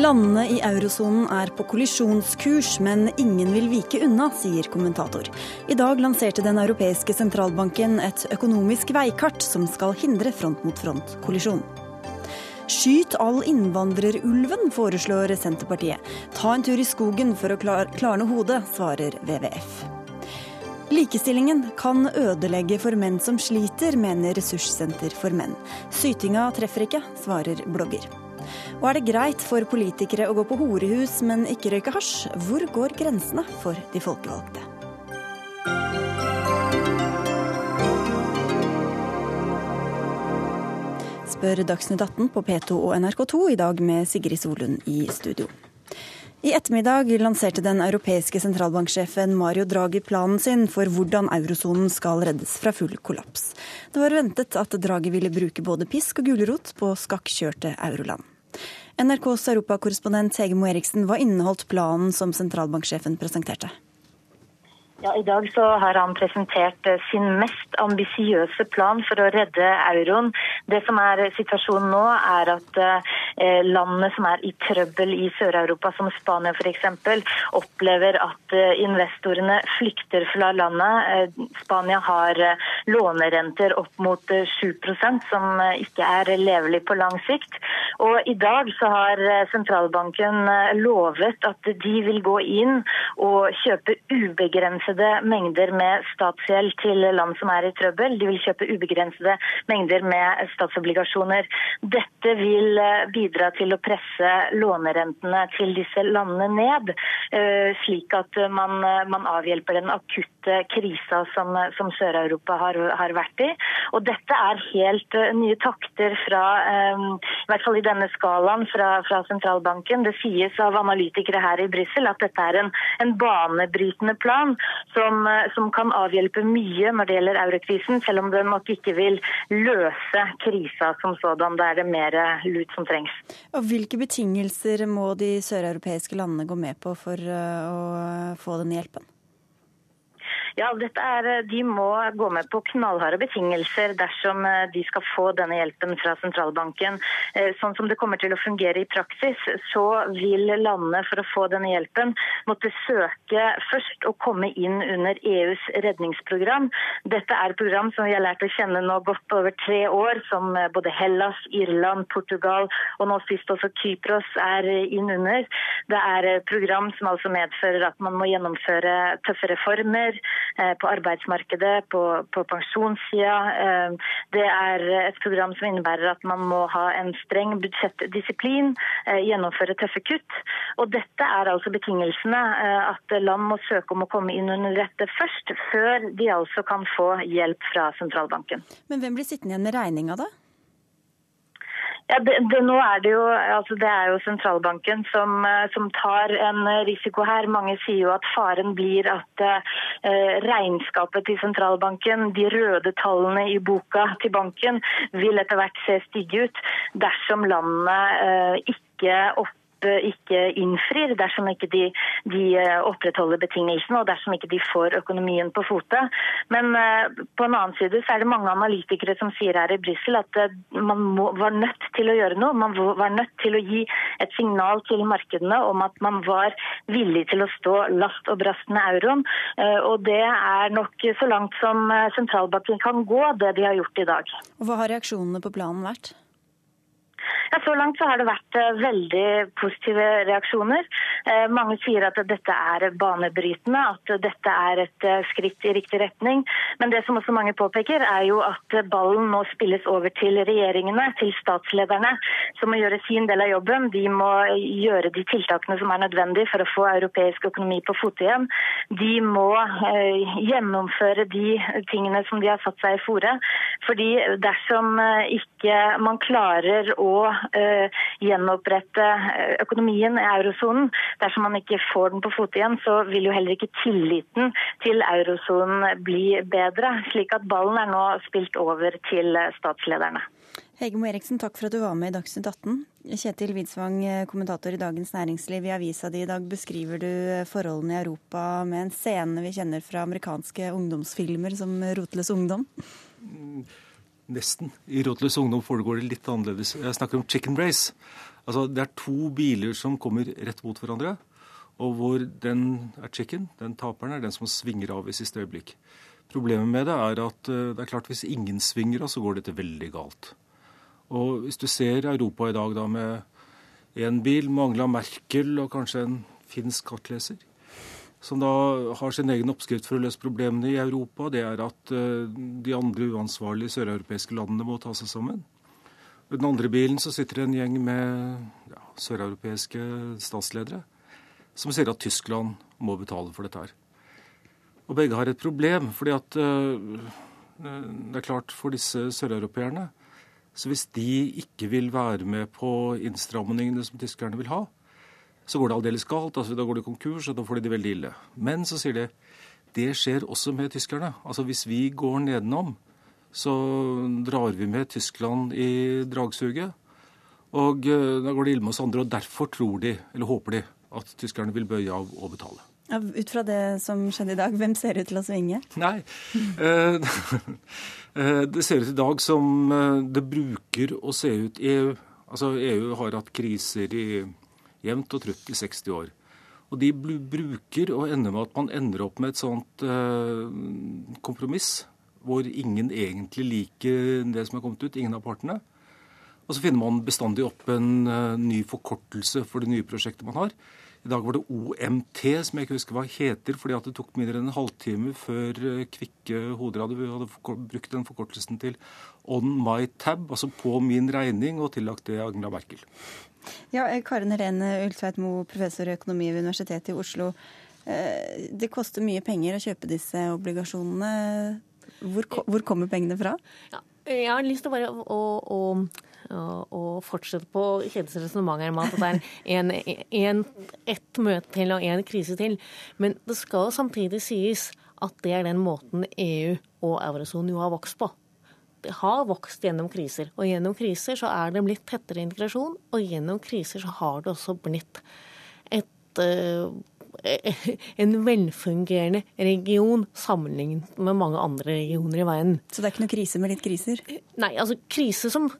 Landene i eurosonen er på kollisjonskurs, men ingen vil vike unna, sier kommentator. I dag lanserte Den europeiske sentralbanken et økonomisk veikart som skal hindre front-mot-front-kollisjon. Skyt all innvandrerulven, foreslår Senterpartiet. Ta en tur i skogen for å klarne hodet, svarer WWF. Likestillingen kan ødelegge for menn som sliter, mener Ressurssenter for menn. Sytinga treffer ikke, svarer blogger. Og er det greit for politikere å gå på horehus, men ikke røyke hasj? Hvor går grensene for de folkevalgte? Spør Dagsnytt 18 på P2 og NRK2 i dag med Sigrid Solund i studio. I ettermiddag lanserte den europeiske sentralbanksjefen Mario Draghi planen sin for hvordan eurosonen skal reddes fra full kollaps. Det var ventet at Draghi ville bruke både pisk og gulrot på skakkjørte euroland. NRKs europakorrespondent Hege Moe Eriksen, hva inneholdt planen som sentralbanksjefen presenterte? Ja, I dag så har han presentert eh, sin mest ambisiøse plan for å redde euroen. Det som er situasjonen nå, er at eh, landene som er i trøbbel i Sør-Europa, som Spania f.eks., opplever at eh, investorene flykter fra landet. Spania har lånerenter opp mot 7% som ikke er levelig på lang sikt. Og I dag så har sentralbanken lovet at de vil gå inn og kjøpe ubegrenset ubegrensede mengder med statsgjeld til land som er i trøbbel. De vil kjøpe ubegrensede mengder med statsobligasjoner. Dette vil eh, bidra til å presse lånerentene til disse landene ned, eh, slik at man, man avhjelper den akutte krisa som, som Sør-Europa har, har, vært i. Og dette er helt eh, nye takter fra, i hvert fall i denne skalaen, fra, fra sentralbanken. Det sies av analytikere her i Brussel at dette er en, en banebrytende plan som, eh, som, kan avhjelpe mye når det gjelder eurokrisen, selv om den nok ikke vil løse krisa som sådan. Da er det mer lut som trengs. Og Hvilke betingelser må de søreuropeiske landene gå med på for eh, å få den hjelpen? Ja, er, eh, De må gå med på knallharde betingelser dersom eh, de skal få denne hjelpen fra sentralbanken. Eh, sånn som det kommer til å fungere i praksis, så vil landene for å få denne hjelpen måtte søke først å komme inn under EUs redningsprogram. Dette er et program som vi har lært å kjenne nå godt over tre år, som både Hellas, Irland, Portugal og nå sist også Kypros er inn under. Det er program som altså medfører at man må gjennomføre tøffe reformer. Eh, på arbeidsmarkedet, på, på pensjonssida. Eh, det er et program som innebærer at man må ha en streng budsjettdisiplin, eh, gjennomføre tøffe kutt. Og dette er altså betingelsene. At land må søke om å komme inn under dette først, før de altså kan få hjelp fra sentralbanken. Men hvem blir sittende igjen med regninga da? Ja, det, det, nå er det, jo, altså det er jo sentralbanken som, eh, som, tar en risiko her. Mange sier jo at faren blir at eh, regnskapet til sentralbanken, de røde tallene i boka til banken, vil etter hvert se stygge ut dersom landene eh, ikke opp ikke innfrir, dersom ikke de, de, eh, opprettholder betingelsene og dersom ikke de får økonomien på fote. Men uh, på en annen side så er det mange analytikere som sier her i Brussel at man må, var nødt til å gjøre noe. Man var nødt til å gi et signal til markedene om at man var villig til å stå last og brast med euroen. Og det er nok så langt som sentralbanken kan gå, det de har gjort i dag. Hva har reaksjonene på planen vært? Ja, Så langt så har det vært eh, veldig positive reaksjoner. Eh, mange sier at dette er banebrytende, at dette er et eh, skritt i riktig retning. Men det som også mange påpeker, er jo at ballen nå spilles over til regjeringene, til statslederne, som må gjøre sin del av jobben. De må gjøre de tiltakene som er nødvendige for å få europeisk økonomi på fote igjen. De må gjennomføre de tingene som de har satt seg i fore. Fordi dersom ikke man klarer å uh, gjenopprette eh, økonomien i eurosonen. Dersom man ikke får den på fote igjen, så vil jo heller ikke tilliten til eurosonen bli bedre. Slik at ballen er nå spilt over til statslederne. Hegemo Eriksen, takk for at du var med i Dagsnytt 18. Kjetil Widsvang, eh, kommentator i Dagens Næringsliv. I avisa di i dag beskriver du forholdene i Europa med en scene vi kjenner fra amerikanske ungdomsfilmer som Roteles ungdom. Nesten. I Rådløs ungdom foregår det litt annerledes. Jeg snakker om chicken race. Altså, det er to biler som kommer rett mot hverandre, og hvor den er chicken, den taperen, er den som svinger av i siste øyeblikk. Problemet med det er at eh, det er klart hvis ingen svinger av, så går dette veldig galt. Og hvis du ser Europa i dag da med én bil, Angela Merkel og kanskje en finsk kartleser, som da har sin egen oppskrift for å løse problemene i Europa, det er at eh, de andre uansvarlige søreuropeiske landene må ta seg sammen. I den andre bilen så sitter det en gjeng med ja, søreuropeiske statsledere som sier at Tyskland må betale for dette her. Og begge har et problem, fordi at uh, det er klart for disse søreuropeerne Så hvis de ikke vil være med på innstramningene som tyskerne vil ha, så går det aldeles galt. altså Da går de konkurs, og da får de det veldig ille. Men så sier de det skjer også med tyskerne. Altså Hvis vi går nedenom, så drar vi med Tyskland i dragsuget. Og uh, da går det ille med oss andre. Og derfor tror de, eller håper de, at tyskerne vil bøye av og betale. Ja, ut fra det som skjedde i dag, hvem ser ut til å svinge? Nei, eh, eh, det ser ut i dag som eh, det bruker å se ut i EU. Altså EU har hatt kriser i jevnt og trutt i 60 år. Og de bruker å ender med at man ender opp med et sånt kompromiss hvor ingen egentlig liker det som er kommet ut, ingen av partene. Og så finner man bestandig opp en ny forkortelse for det nye prosjektet man har. I dag var det OMT, som jeg ikke husker hva heter, fordi at det tok mindre enn en halvtime før eh, kvikke hoder hadde, hadde brukt den forkortelsen til on my tab, altså på min regning, og tillagt det Agna Merkel. Ja, Karin Karen Helene Ultveit Moe, professor i økonomi ved Universitetet i Oslo. Eh, det koster mye penger å kjøpe disse obligasjonene. Hvor, hvor kommer pengene fra? Ja, jeg har lyst til bare å, å og fortsette på Kjedes resonnement med at det er en, en, ett møte til og en krise til. Men det skal samtidig sies at det er den måten EU og eurosonen jo har vokst på. Har vokst gjennom kriser, og gjennom kriser så er det blitt tettere integrasjon. Og gjennom kriser så har det også blitt et uh, en velfungerende region sammenlignet med mange andre regioner i verden. Så det er ikke noe krise med litt kriser? Nei, altså krise som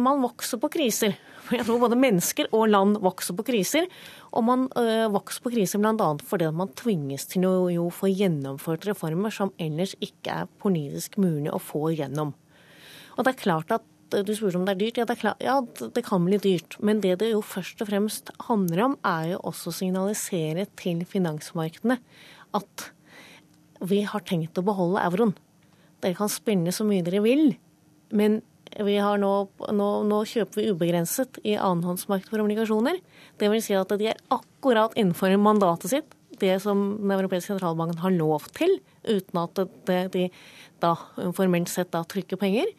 Man vokser på kriser. Jeg tror både mennesker og land vokser på kriser. Og man øh, vokser på kriser bl.a. fordi man tvinges til å jo få gjennomført reformer som ellers ikke er politisk mulig å få gjennom. Og det er klart at du spurte om det er dyrt. Ja det, er klart, ja, det kan bli dyrt. Men det det jo først og fremst handler om, er jo også å signalisere til finansmarkedene at vi har tenkt å beholde euroen. Dere kan spenne så mye dere vil, men vi nå, nå, nå, kjøper vi ubegrenset i annenhåndsmarked for obligasjoner. Det vil si at de er akkurat innenfor mandatet sitt, det som Den europeiske sentralbanken har lov til, uten at de da formelt sett da trykker penger.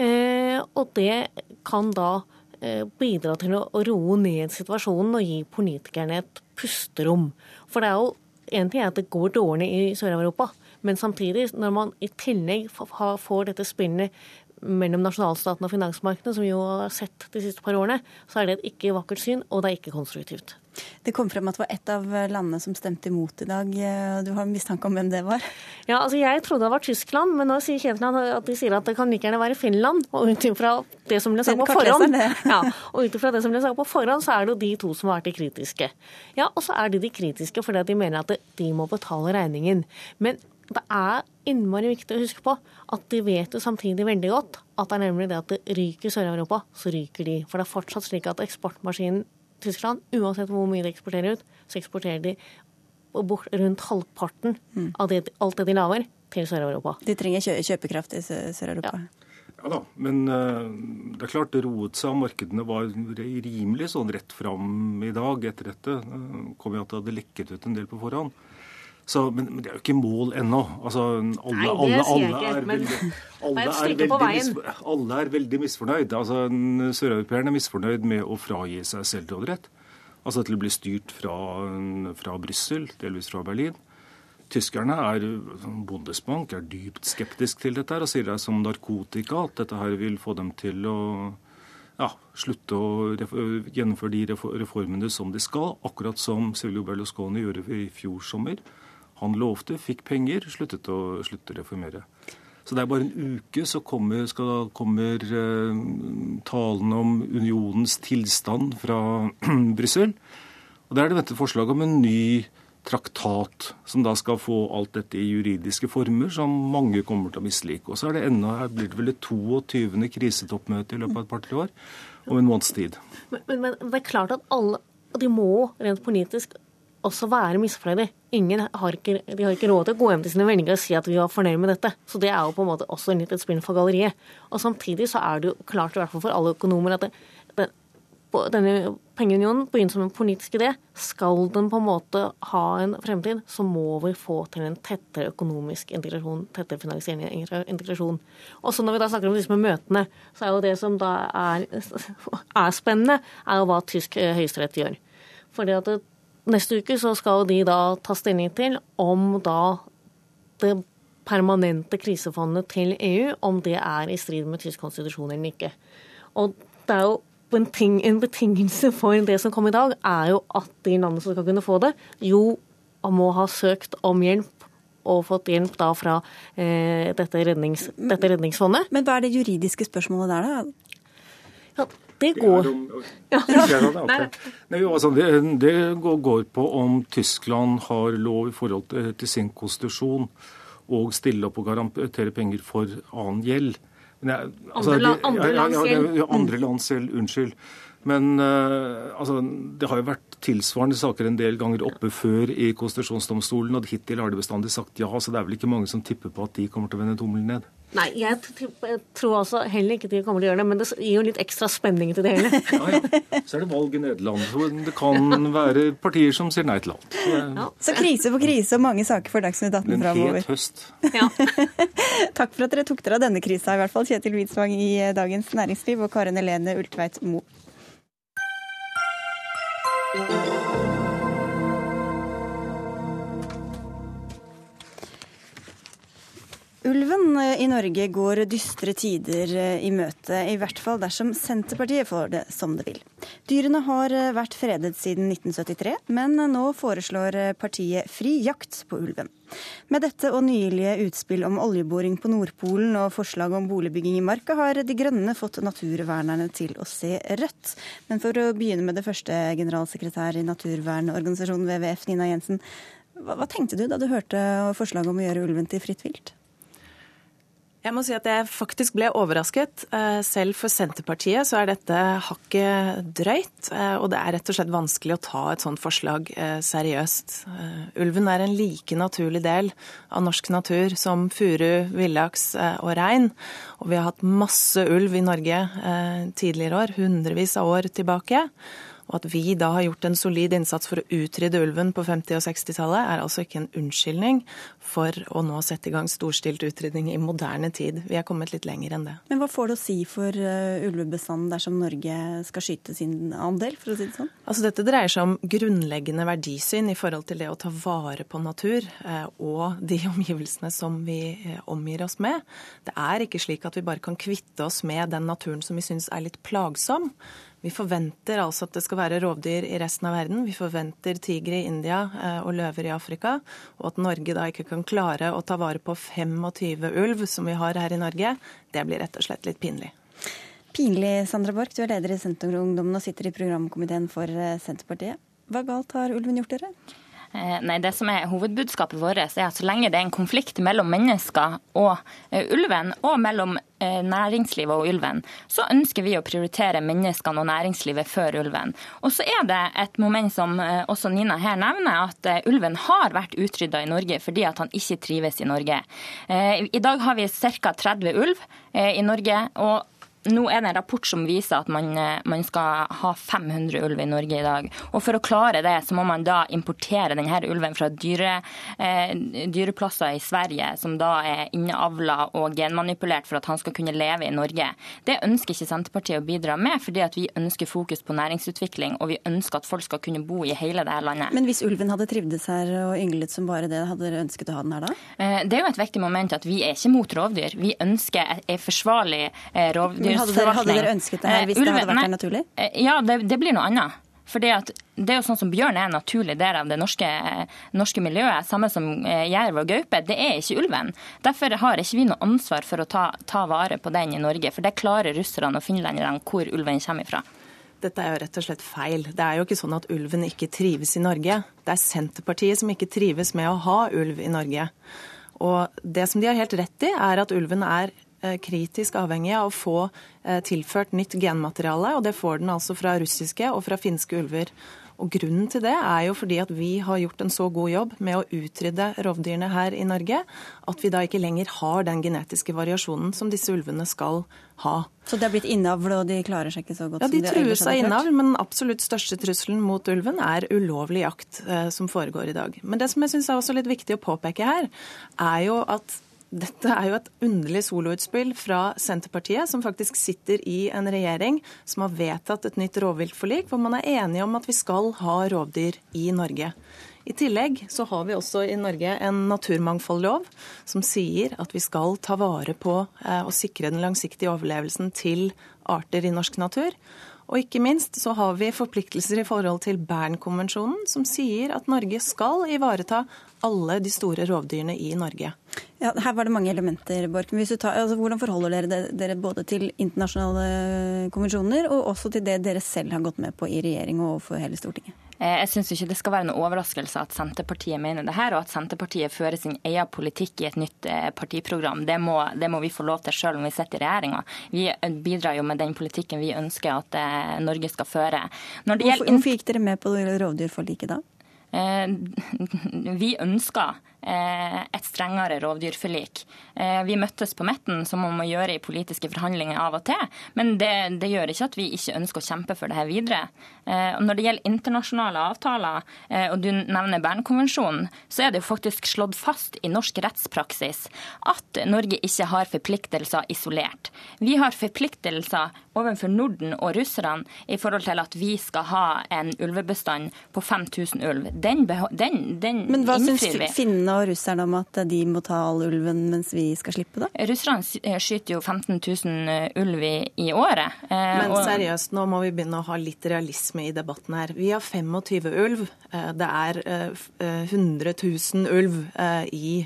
Eh, og det kan da eh, bidra til å roe ned situasjonen og gi politikerne et pusterom. For det er jo en ting er at det går dårlig i Sør-Europa, men samtidig, når man i tillegg får dette spillet mellom nasjonalstaten og finansmarkedene, som vi jo har sett de siste par årene, så er det et ikke vakkert syn, og det er ikke konstruktivt. Det kom frem at det var ett av landene som stemte imot i dag. Du har mistanke om hvem det var? Ja, altså Jeg trodde det var Tyskland, men nå sier Kjetil at de sier at det kan like gjerne være Finland. Og ut ifra det som ble sagt på forhånd, ja, og ut det som ble sagt på forhånd, så er det jo de to som har vært de kritiske. Ja, og så er de de kritiske fordi de mener at de må betale regningen. Men det er innmari viktig å huske på at de vet jo samtidig veldig godt at det er nemlig det at det ryker Sør-Europa, så ryker de. For det er fortsatt slik at eksportmaskinen Tyskland, uansett hvor mye de eksporterer ut, så eksporterer de bort rundt halvparten mm. av det, alt det de lager, til Sør-Europa. De trenger kjø kjøpekraft i Sør-Europa? Ja. ja. da, men uh, det er klart det roet seg. Markedene var rimelig sånn rett fram i dag etter dette. Uh, kom jo at det hadde lekket ut en del på forhånd. Så, men, men, det er jo ikke mål ennå. Altså, alle, Nei, sier jeg ikke, men alle er, veldig, alle er veldig misfornøyd. Altså, Søreuropeerne er misfornøyd med å fragi seg selvråderett. Altså til å bli styrt fra, fra Brussel, delvis fra Berlin. Tyskerne er Bundesbank er dypt skeptisk til dette og sier det er som narkotika at dette her vil få dem til å ja, slutte å gjennomføre de reformene som de skal, akkurat som Silvio Berlusconi gjorde i fjor sommer. Han lovte, fikk penger, sluttet å slutte å reformere. Så det er bare en uke så kommer, skal, kommer eh, talen om unionens tilstand fra Brussel. Og der er det ventet forslag om en ny traktat, som da skal få alt dette i juridiske former, som mange kommer til å mislike. Og så er det enda, her blir det vel et 22. krisetoppmøte i løpet av et par-tre år, om en måneds tid. Men, men, men, det er klart at alle de må rent politisk også være misfornøyde. Ingen har ikke, de har ikke råd til å gå hjem til sine velgere og si at vi var fornøyd med dette. Så det er jo på en måte også litt et spill for galleriet. Og samtidig så er det jo klart, i hvert fall for alle økonomer, at det, denne pengeunionen begynner som en politisk idé. Skal den på en måte ha en fremtid, så må vi få til en tettere økonomisk integrasjon, tettere finansiering integrasjon. Også når vi da snakker om disse med møtene, så er jo det som da er, er spennende, er jo hva tysk høyesterett gjør. Fordi at det, neste uke så skal de da ta stilling til om da det permanente krisefondet til EU, om det er i strid med tysk konstitusjon eller ikke. Og det er jo en, ting, en, betingelse for det som kom i dag, er jo at de landene som skal kunne få det, jo må ha søkt om hjelp og fått hjelp da fra eh, dette, rednings, dette, redningsfondet. Men hva er det juridiske spørsmålet der, da? Ja, det går ja. Altså, det, det går på om Tyskland har lov i forhold til sin konstitusjon å stille opp og garantere penger for annen gjeld. Jeg, altså, andre, andre, lands gjeld. Ja, andre lands gjeld. Unnskyld. Men uh, altså, det har jo vært tilsvarende saker en del ganger oppe før i konstitusjonsdomstolen, og hittil har de bestandig sagt ja, så det er vel ikke mange som tipper på at de kommer til å vende tommelen ned. Nei, jeg, tror også heller ikke de kommer til å gjøre det, men det gir jo litt ekstra spenning til det hele. ja, ja. Så er det valg i Nederland, så det kan være partier som sier nei til alt. Så, ja. så krise på krise og mange saker for Dagsnytt 18 framover. En het høst. Ja. Takk for at dere tok dere av denne krisa, i hvert fall. Kjetil Widsvang i Dagens Næringsliv og Karen Helene Ultveit Moe. Ulven i Norge går dystre tider i møte, i hvert fall dersom Senterpartiet får det som det vil. Dyrene har vært fredet siden 1973, men nå foreslår partiet fri jakt på ulven. Med dette og nylige utspill om oljeboring på Nordpolen og forslag om boligbygging i Marka, har De Grønne fått naturvernerne til å se rødt. Men for å begynne med det første, generalsekretær i naturvernorganisasjonen WWF, Nina Jensen. Hva, hva tenkte du da du hørte forslaget om å gjøre ulven til fritt vilt? Jeg må si at jeg faktisk ble overrasket. Eh, selv for Senterpartiet så er dette hakket drøyt. Eh, og det er rett og slett vanskelig å ta et sånt forslag eh, seriøst. Ulven er en like naturlig del av norsk natur som furu, villaks og rein. Og vi har hatt masse ulv i Norge tidligere år, hundrevis av år tilbake. Og at vi da har gjort en solid innsats for å utrydde ulven på 50- og 60-tallet, er altså ikke en unnskyldning for å nå sette i gang storstilt utrydding i moderne tid. Vi er kommet litt lenger enn det. Men hva får det å si for uh, ulvebestanden dersom Norge skal skyte sin andel, for å si det sånn? Altså Dette dreier seg om grunnleggende verdisyn i forhold til det å ta vare på natur uh, og de omgivelsene som vi uh, omgir oss med. Det er ikke slik at vi bare kan kvitte oss med den naturen som vi syns er litt plagsom. Vi forventer altså at det skal være rovdyr i resten av verden. Vi forventer tigre i India eh, og løver i Afrika. Og at Norge da ikke kan klare å ta vare på 25 ulv, som vi har her i Norge, det blir rett og slett litt pinlig. Pinlig, Sandra Borch. Du er leder i Senterungdommen og sitter i programkomiteen for eh, Senterpartiet. Hva galt har ulven gjort dere? Eh, nei, Det som er hovedbudskapet vårt, er at så lenge det er en konflikt mellom mennesker og uh, ulven, og mellom uh, næringslivet og ulven, så ønsker vi å prioritere menneskene og næringslivet før ulven. Og så er det et moment som også Nina her nevner, at ulven har vært utrydda i Norge fordi at han ikke trives i Norge. I dag har vi ca. 30 ulv i Norge. og nå er det en rapport som viser at man, eh, man, skal ha 500 ulv i Norge i dag. Og For å klare det, så må man da importere denne ulven fra dyre, eh, dyreplasser i Sverige, som da er inneavla og genmanipulert for at han skal kunne leve i Norge. Det ønsker ikke Senterpartiet å bidra med, fordi at vi ønsker fokus på næringsutvikling, og vi ønsker at folk skal kunne bo i hele dette landet. Men hvis ulven hadde trivdes her og ynglet som bare det, hadde dere ønsket å ha den her da? Eh, det er jo et viktig moment at vi er ikke mot rovdyr. Vi ønsker en forsvarlig eh, rovdyr dere, hadde dere, ønsket det her hvis Ulven, det hadde vært nei, naturlig? Eh, ja, det, det blir noe annet. For det er jo sånn som Bjørn er en naturlig del av det norske, norske miljøet, samme som eh, jerv og gaupe. Det er ikke ulven. Derfor har ikke vi noe ansvar for å ta, ta vare på den i Norge. For det klarer russerne og finlenderne hvor ulven kommer ifra. Dette er jo rett og slett feil. Det er jo ikke sånn at ulven ikke trives i Norge. Det er Senterpartiet som ikke trives med å ha ulv i Norge. Og det som de har helt rett i, er at ulven er Eh, kritisk avhengig av å få eh, tilført nytt genmateriale, og det får den altså fra russiske og fra finske ulver. Og Grunnen til det er jo fordi at vi har gjort en så god jobb med å utrydde rovdyrene her i Norge, at vi da ikke lenger har den genetiske variasjonen som disse ulvene skal ha. Så det er blitt innavl, og de klarer seg ikke så godt ja, de som de trues av innavl, men den absolutt største trusselen mot ulven er ulovlig jakt eh, som foregår i dag. Men det som jeg syns er også litt viktig å påpeke her, er jo at dette er jo et underlig soloutspill fra Senterpartiet, som faktisk sitter i en regjering som har vedtatt et nytt rovviltforlik, hvor man er enige om at vi skal ha rovdyr i Norge. I tillegg så har vi også i Norge en naturmangfoldlov som sier at vi skal ta vare på eh, og sikre den langsiktige overlevelsen til arter i norsk natur. Og ikke minst så har vi forpliktelser i forhold til Bernkonvensjonen, som sier at Norge skal ivareta alle de store rovdyrene i Norge. Ja, her var det mange elementer, Borken. Tar, altså, hvordan forholder dere dere både til internasjonale konvensjoner og også til det dere selv har gått med på i regjering og overfor hele Stortinget? Eh, jeg syns ikke det skal være noe overraskelse at Senterpartiet mener det her, og at Senterpartiet fører sin egen politikk i et nytt eh, partiprogram. Det må, det må vi få lov til selv om vi sitter i regjeringa. Vi eh, bidrar jo med den politikken vi ønsker at Norge skal føre. Hvorfor, hvorfor gikk dere med på rovdyrforliket da? Eh, vi ønsker eh, et strengere rovdyrforlik. Eh, vi møttes på midten, som man må gjøre i politiske forhandlinger av og til. Men det, det gjør ikke at vi ikke ønsker å kjempe for det her videre. Og når det gjelder internasjonale avtaler, og du nevner Bernkonvensjonen, så er det jo faktisk slått fast i norsk rettspraksis at Norge ikke har forpliktelser isolert. Vi har forpliktelser overfor Norden og russerne i forhold til at vi skal ha en ulvebestand på 5000 ulv den, den, den Men hva syns finnene og russerne om at de må ta all ulven mens vi skal slippe, da? Russerne eh, skyter jo 15 000 eh, ulv i, i året. Eh, Men seriøst, nå må vi begynne å ha litt realisme i debatten her. Vi har 25 ulv. Det er 100 000 ulv i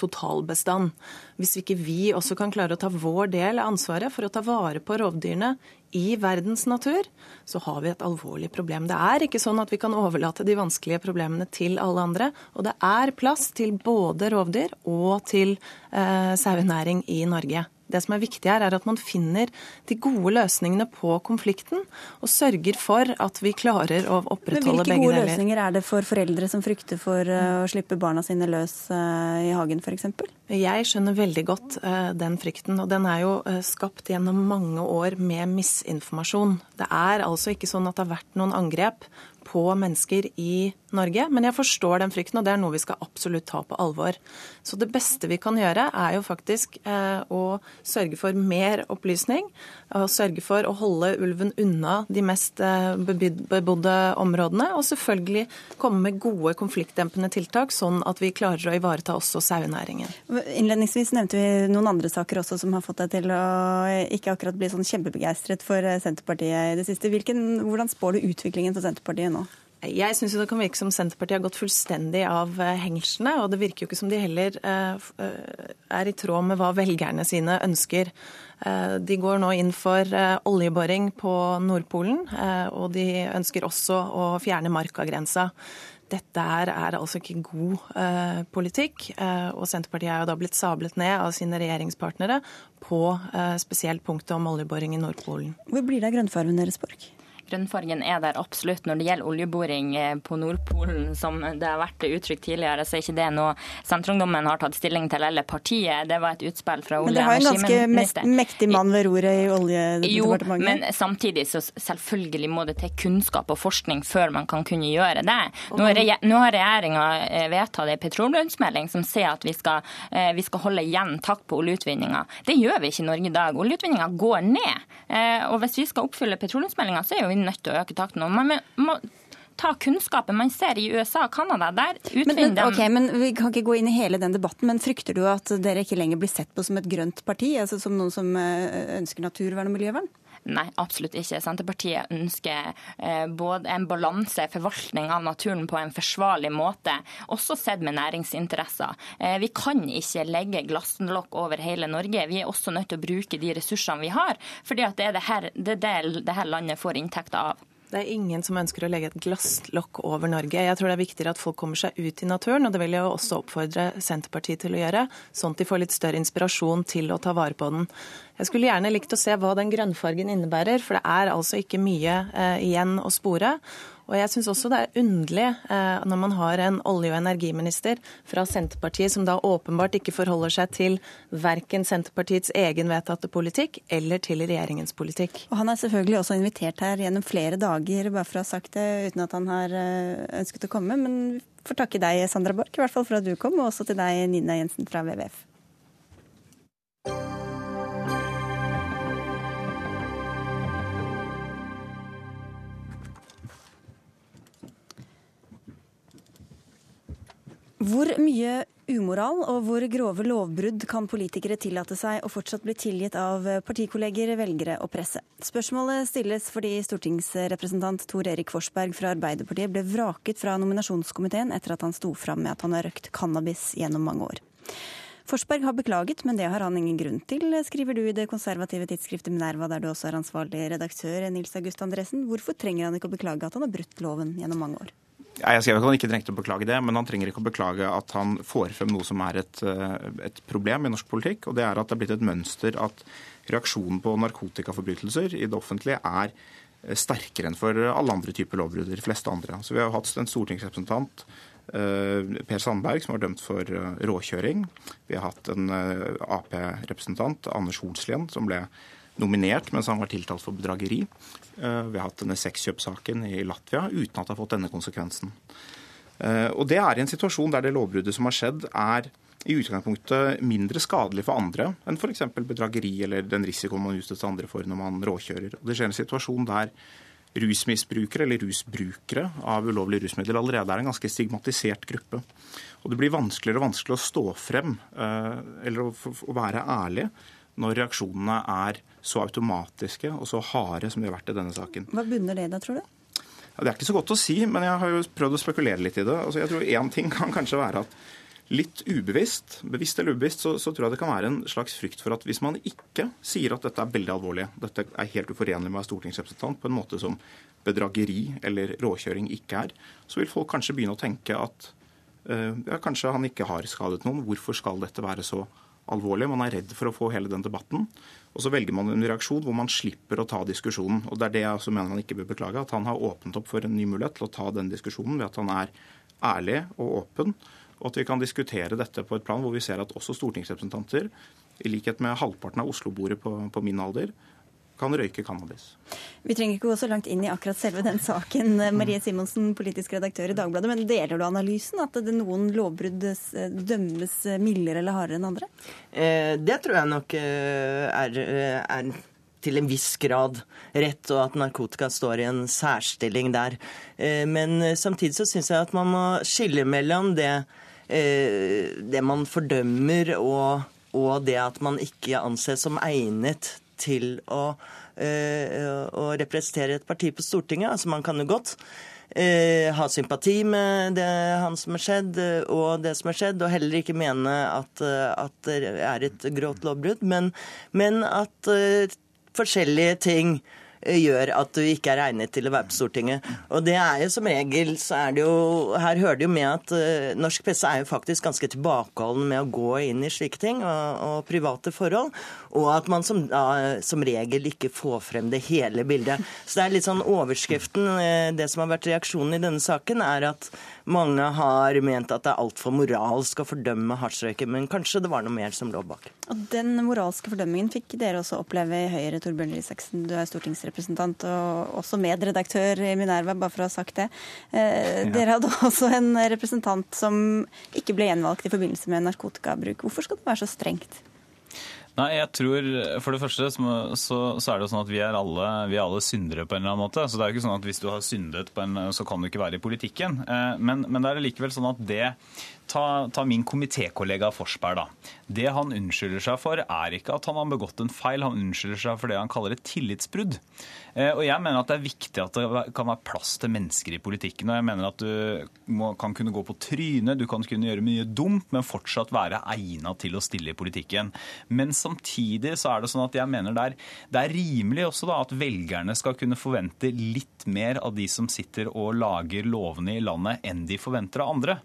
totalbestand. Hvis ikke vi også kan klare å ta vår del av ansvaret for å ta vare på rovdyrene i verdens natur, så har vi et alvorlig problem. Det er ikke sånn at vi kan overlate de vanskelige problemene til alle andre. Og det er plass til både rovdyr og til eh, sauenæring i Norge. Det som er viktig her, er at man finner de gode løsningene på konflikten, og sørger for at vi klarer å opprettholde begge deler. Hvilke gode løsninger er det for foreldre som frykter for eh, å slippe barna sine løs eh, i hagen f.eks.? Jeg skjønner veldig godt eh, den frykten, og den er jo skapt gjennom mange år med misinformasjon. Det er altså ikke sånn at det har vært noen angrep på mennesker i Norge. Men jeg forstår den frykten, og det er noe vi skal absolutt ta på alvor. Så det beste vi kan gjøre, er jo faktisk eh, å sørge for mer opplysning. Og sørge for å holde ulven unna de mest eh, bebodde områdene. Og selvfølgelig komme med gode konfliktdempende tiltak, sånn at vi klarer å ivareta også sauenæringen. Innledningsvis nevnte vi noen andre saker også som har fått deg til å ikke akkurat bli sånn kjempebegeistret for Senterpartiet i det siste. Hvilken, hvordan spår du utviklingen for Senterpartiet nå? Jeg syns det kan virke som Senterpartiet har gått fullstendig av eh, hengslene. Og det virker jo ikke som de heller eh, eh, er i tråd med hva velgerne sine ønsker. De går nå inn for oljeboring på Nordpolen, og de ønsker også å fjerne markagrensa. Dette er, er altså ikke god politikk, og Senterpartiet er jo da blitt sablet ned av sine regjeringspartnere på spesielt punktet om oljeboring i Nordpolen. Hvor blir det av grønnfargen deres, Borch? Grønnfargen er der absolutt. Når det gjelder oljeboring eh, på Nordpolen, som det har vært uttrykt tidligere, så er ikke det noe Senterungdommen har tatt stilling til, eller partiet. Det var et utspill fra olje- og energiministeren. Men det har en ganske mektig mann ved roret i Oljedepartementet? Jo, men samtidig så selvfølgelig må det til kunnskap og forskning før man kan kunne gjøre det. Nå, har regjeringa eh, vedtatt ei petroleumsmelding som sier at vi skal, eh, vi skal holde igjen takt på oljeutvinninga. Det gjør vi ikke i Norge i dag. Oljeutvinninga går ned. Og hvis vi skal oppfylle petroleumsmeldinga, så er jo vi nødt til å øke takten. Man må ta kunnskapen man ser i USA og Canada. Der dem. okay, men Vi kan ikke gå inn i hele den debatten, men frykter du at dere ikke lenger blir sett på som et grønt parti? altså Som noen som eh, ønsker naturvern og miljøvern? Nei, absolutt ikke. Senterpartiet ønsker eh, både en balanse, forvaltning av naturen på en forsvarlig måte, også sett med næringsinteresser. Eh, vi kan ikke legge glasslokk over hele Norge. Vi er også nødt til å bruke de ressursene vi har, fordi det er det her, det, det, det her landet får inntekter av. Det er ingen som ønsker å legge et glasslokk over Norge. Jeg tror det er viktigere at folk kommer seg ut i naturen, og det vil jeg også oppfordre Senterpartiet til å gjøre, sånn at de får litt større inspirasjon til å ta vare på den. Jeg skulle gjerne likt å se hva den grønnfargen innebærer, for det er altså ikke mye eh, igjen å spore. Og jeg syns også det er underlig eh, når man har en olje- og energiminister fra Senterpartiet som da åpenbart ikke forholder seg til verken Senterpartiets egen vedtatte politikk eller til regjeringens politikk. Og Han er selvfølgelig også invitert her gjennom flere dager, bare for å ha sagt det, uten at han har eh, ønsket å komme. Men vi får takke deg, Sandra Borch, i hvert fall for at du kom, og også til deg, Nina Jensen fra WWF. Hvor mye umoral og hvor grove lovbrudd kan politikere tillate seg og fortsatt bli tilgitt av partikolleger, velgere og presse? Spørsmålet stilles fordi stortingsrepresentant Tor Erik Forsberg fra Arbeiderpartiet ble vraket fra nominasjonskomiteen etter at han sto fram med at han har røkt cannabis gjennom mange år. Forsberg har beklaget, men det har han ingen grunn til, skriver du i det konservative tidsskriftet Minerva, der du også er ansvarlig redaktør, Nils August Andresen. Hvorfor trenger han ikke å beklage at han har brutt loven gjennom mange år? Jeg skrev at han ikke trengte å beklage det, men han trenger ikke å beklage at han får frem noe som er et, eh, et, problem i norsk politikk. og Det er at det er blitt et mønster at reaksjonen på narkotikaforbrytelser i det offentlige er eh, sterkere enn for alle andre typer lovbrudd. De fleste andre. Så Vi har hatt en stortingsrepresentant, eh, Per Sandberg, som var dømt for råkjøring. Vi har hatt en Ap-representant, Anders Holslien, som ble nominert mens han var tiltalt for bedrageri. Eh, vi har hatt denne sexkjøpssaken i Latvia uten at det har fått denne konsekvensen. Eh, og Det er i en situasjon der det lovbruddet som har skjedd, er i utgangspunktet mindre skadelig for andre enn f.eks. bedrageri eller den risikoen man utsetter andre for når man råkjører. Og det skjer en situasjon der rusmisbrukere eller rusbrukere av ulovlige rusmidler allerede er en ganske stigmatisert gruppe. Og Det blir vanskeligere og vanskeligere å stå frem eh, eller å være ærlig når reaksjonene er så automatiske og så harde som de har vært i denne saken. Hva bunner det da, tror du? Ja, det er ikke så godt å si, men jeg har jo prøvd å spekulere litt i det. Altså, jeg tror Én ting kan kanskje være at litt ubevisst, bevisst eller ubevisst, så, så, tror jeg det kan være en slags frykt for at hvis man ikke sier at dette er veldig alvorlig, dette er helt uforenlig med å være stortingsrepresentant på en måte som bedrageri eller råkjøring ikke er, så vil folk kanskje begynne å tenke at uh, ja, kanskje han ikke har skadet noen. Hvorfor skal dette være så alvorlig. Man er redd for å få hele den debatten. Og så velger man en reaksjon hvor man slipper å ta diskusjonen. Og det er det jeg også mener man ikke bør beklage. At han har åpnet opp for en ny mulighet til å ta den diskusjonen ved at han er ærlig og åpen. Og at vi kan diskutere dette på et plan hvor vi ser at også stortingsrepresentanter, i likhet med halvparten av Oslo-bordet på, på min alder, kan røyke cannabis. Vi trenger ikke gå så langt inn i akkurat selve den saken, eh, Marie Simonsen, politisk redaktør i Dagbladet, men deler du analysen? At det noen lovbrudd eh, dømmes mildere eller hardere enn andre? Eh, det tror jeg nok er, er til en viss grad rett, og at narkotika står i en særstilling der. Men samtidig så syns jeg at man må skille mellom det, det man fordømmer, og, og det at man ikke anses som egnet til å, uh, å representere et parti på Stortinget. Altså Man kan jo godt uh, ha sympati med det han som har skjedd, og det som har skjedd, og heller ikke mene at, at det er et grovt lovbrudd, men, men at forskjellige ting gjør at du ikke er egnet til å være på Stortinget. Og det er jo som regel så er det jo Her hører det jo med at uh, norsk presse er jo faktisk ganske tilbakeholden med å gå inn i slike ting og, og private forhold. Og at man som, da, som, regel ikke får frem det hele bildet. Så det er litt sånn overskriften. Uh, det som har vært reaksjonen i denne saken, er at mange har ment at det er altfor moralsk å fordømme hasjrøyken, men kanskje det var noe mer som lå bak. Og Den moralske fordømmingen fikk dere også oppleve i Høyre, Torbjørn Risaksen. Du er stortingsrepresentant og også medredaktør i Minerva, bare for å ha sagt det. Eh, ja. Dere hadde også en representant som ikke ble gjenvalgt i forbindelse med narkotikabruk. Hvorfor skal det være så strengt? Nei, jeg tror For det første så, så er det jo sånn at vi er, alle, vi er alle syndere på en eller annen måte. Så det er jo ikke sånn at hvis du har syndet, en, så kan du ikke være i politikken. Eh, men, men det er likevel sånn at det Ta, ta min komitékollega Forsberg, da. Det han unnskylder seg for, er ikke at han har begått en feil, han unnskylder seg for det han kaller et tillitsbrudd. Eh, og jeg mener at det er viktig at det kan være plass til mennesker i politikken. og jeg mener at Du må, kan kunne gå på trynet, du kan kunne gjøre mye dumt, men fortsatt være egnet til å stille i politikken. Men samtidig så er det sånn at jeg mener det er, det er rimelig også da at velgerne skal kunne forvente litt mer av de som sitter og lager lovene i landet, enn de forventer av andre.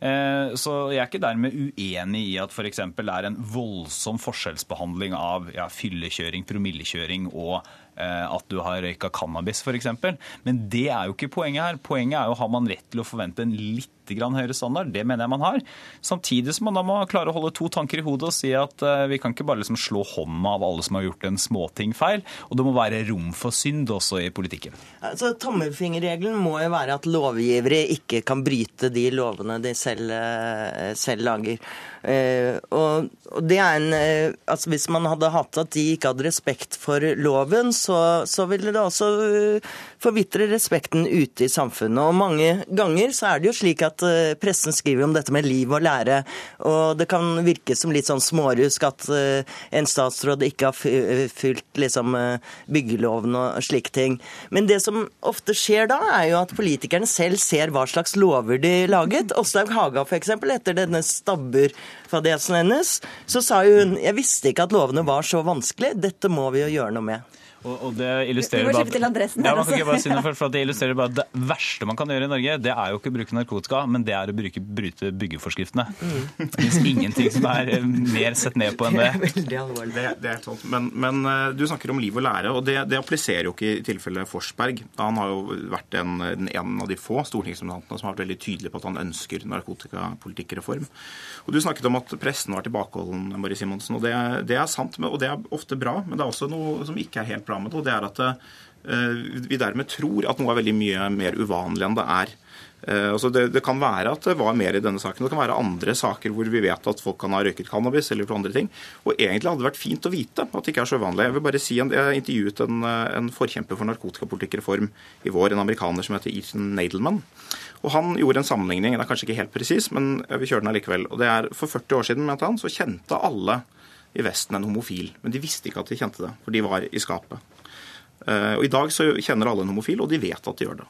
Eh, så jeg er ikke dermed uenig i at f.eks. det er en voldsom forskjellsbehandling av ja, fyllekjøring, promillekjøring og Eh, at du har røyka cannabis f.eks. Men det er jo ikke poenget her. Poenget er jo har man rett til å forvente en litt høyere standard. Det mener jeg man har. Samtidig som man da må klare å holde to tanker i hodet og si at uh, vi kan ikke bare liksom slå hånda av alle som har gjort en småting feil. Og det må være rom for synd også i politikken. Altså, Tommelfingerregelen må jo være at lovgivere ikke kan bryte de lovene de selv, uh, selv lager. Uh, og, og, det er en altså Hvis man hadde hatt at de ikke hadde respekt for loven, så, så ville det også forvitre respekten ute i samfunnet. Og mange ganger så er det jo slik at uh, pressen skriver om dette med liv og lære, og det kan virke som litt sånn smårusk at uh, en statsråd ikke har fylt liksom byggeloven og slike ting. Men det som ofte skjer da, er jo at politikerne selv ser hva slags lover de laget. Åslaug Haga f.eks. etter denne stabburfadesen hennes, så sa hun jeg visste ikke at lovene var så vanskelig, dette må vi jo gjøre noe med. Og, og det illustrerer bare, ja, man kan ikke bare si noe for, for Det illustrerer bare det verste man kan gjøre i Norge, det er jo ikke å bruke narkotika, men det er å bruke, bryte byggeforskriftene. Mm. Det fins ingenting som er eh, mer sett ned på enn det. Det, det er sant. Men, men, eh, du snakker om liv og lære, og det, det appliserer jo ikke i tilfellet Forsberg. Han har jo vært en, en av de få stortingsrepresentantene som har vært veldig tydelig på at han ønsker narkotikapolitikkreform. Og Du snakket om at pressen var tilbakeholden, Marie Simonsen, og det, det er sant, og det er ofte bra, men det er også noe som ikke er helt bra programmet, og det er at eh, vi dermed tror at noe er veldig mye mer uvanlig enn det er. Eh, altså det, det, kan være at det var mer i denne saken. Det kan være andre saker hvor vi vet at folk kan ha røyket cannabis eller andre ting. Og egentlig hadde det vært fint å vite at det ikke er så uvanlig. Jeg vil bare si, jeg intervjuet en, en forkjemper for narkotikapolitikkreform i vår, en amerikaner som heter Ethan Nadelman. Og Han gjorde en sammenligning, det er kanskje ikke helt presis, men vi kjører den allikevel. Og det er For 40 år siden mente han, så kjente alle i Vesten en homofil. Men de visste ikke at de kjente det, for de var i skapet. Eh, og I dag så kjenner alle en homofil, og de vet at de gjør det.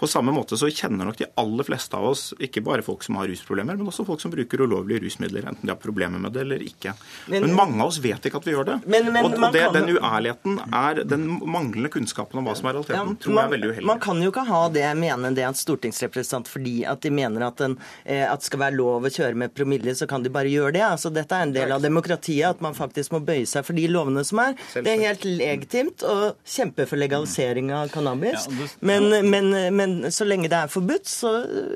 På samme måte så kjenner nok de aller fleste av oss ikke bare folk som har rusproblemer, men også folk som bruker ulovlige rusmidler, enten de har problemer med det eller ikke. Men, men mange av oss vet ikke at vi gjør det. Men, men, og, og det, den uærligheten er den manglende kunnskapen om hva som er realiteten, ja, tror jeg er veldig uheldig. Man kan jo ikke ha det, mene det en stortingsrepresentant fordi at de mener at, en, eh, at, det skal være lov å kjøre med promille, så kan de bare gjøre det. Altså, dette er en del av demokratiet, at man faktisk må bøye seg for de lovene som er. Det er helt legitimt å kjempe for legalisering av cannabis, men, men, men men så lenge det er forbudt, så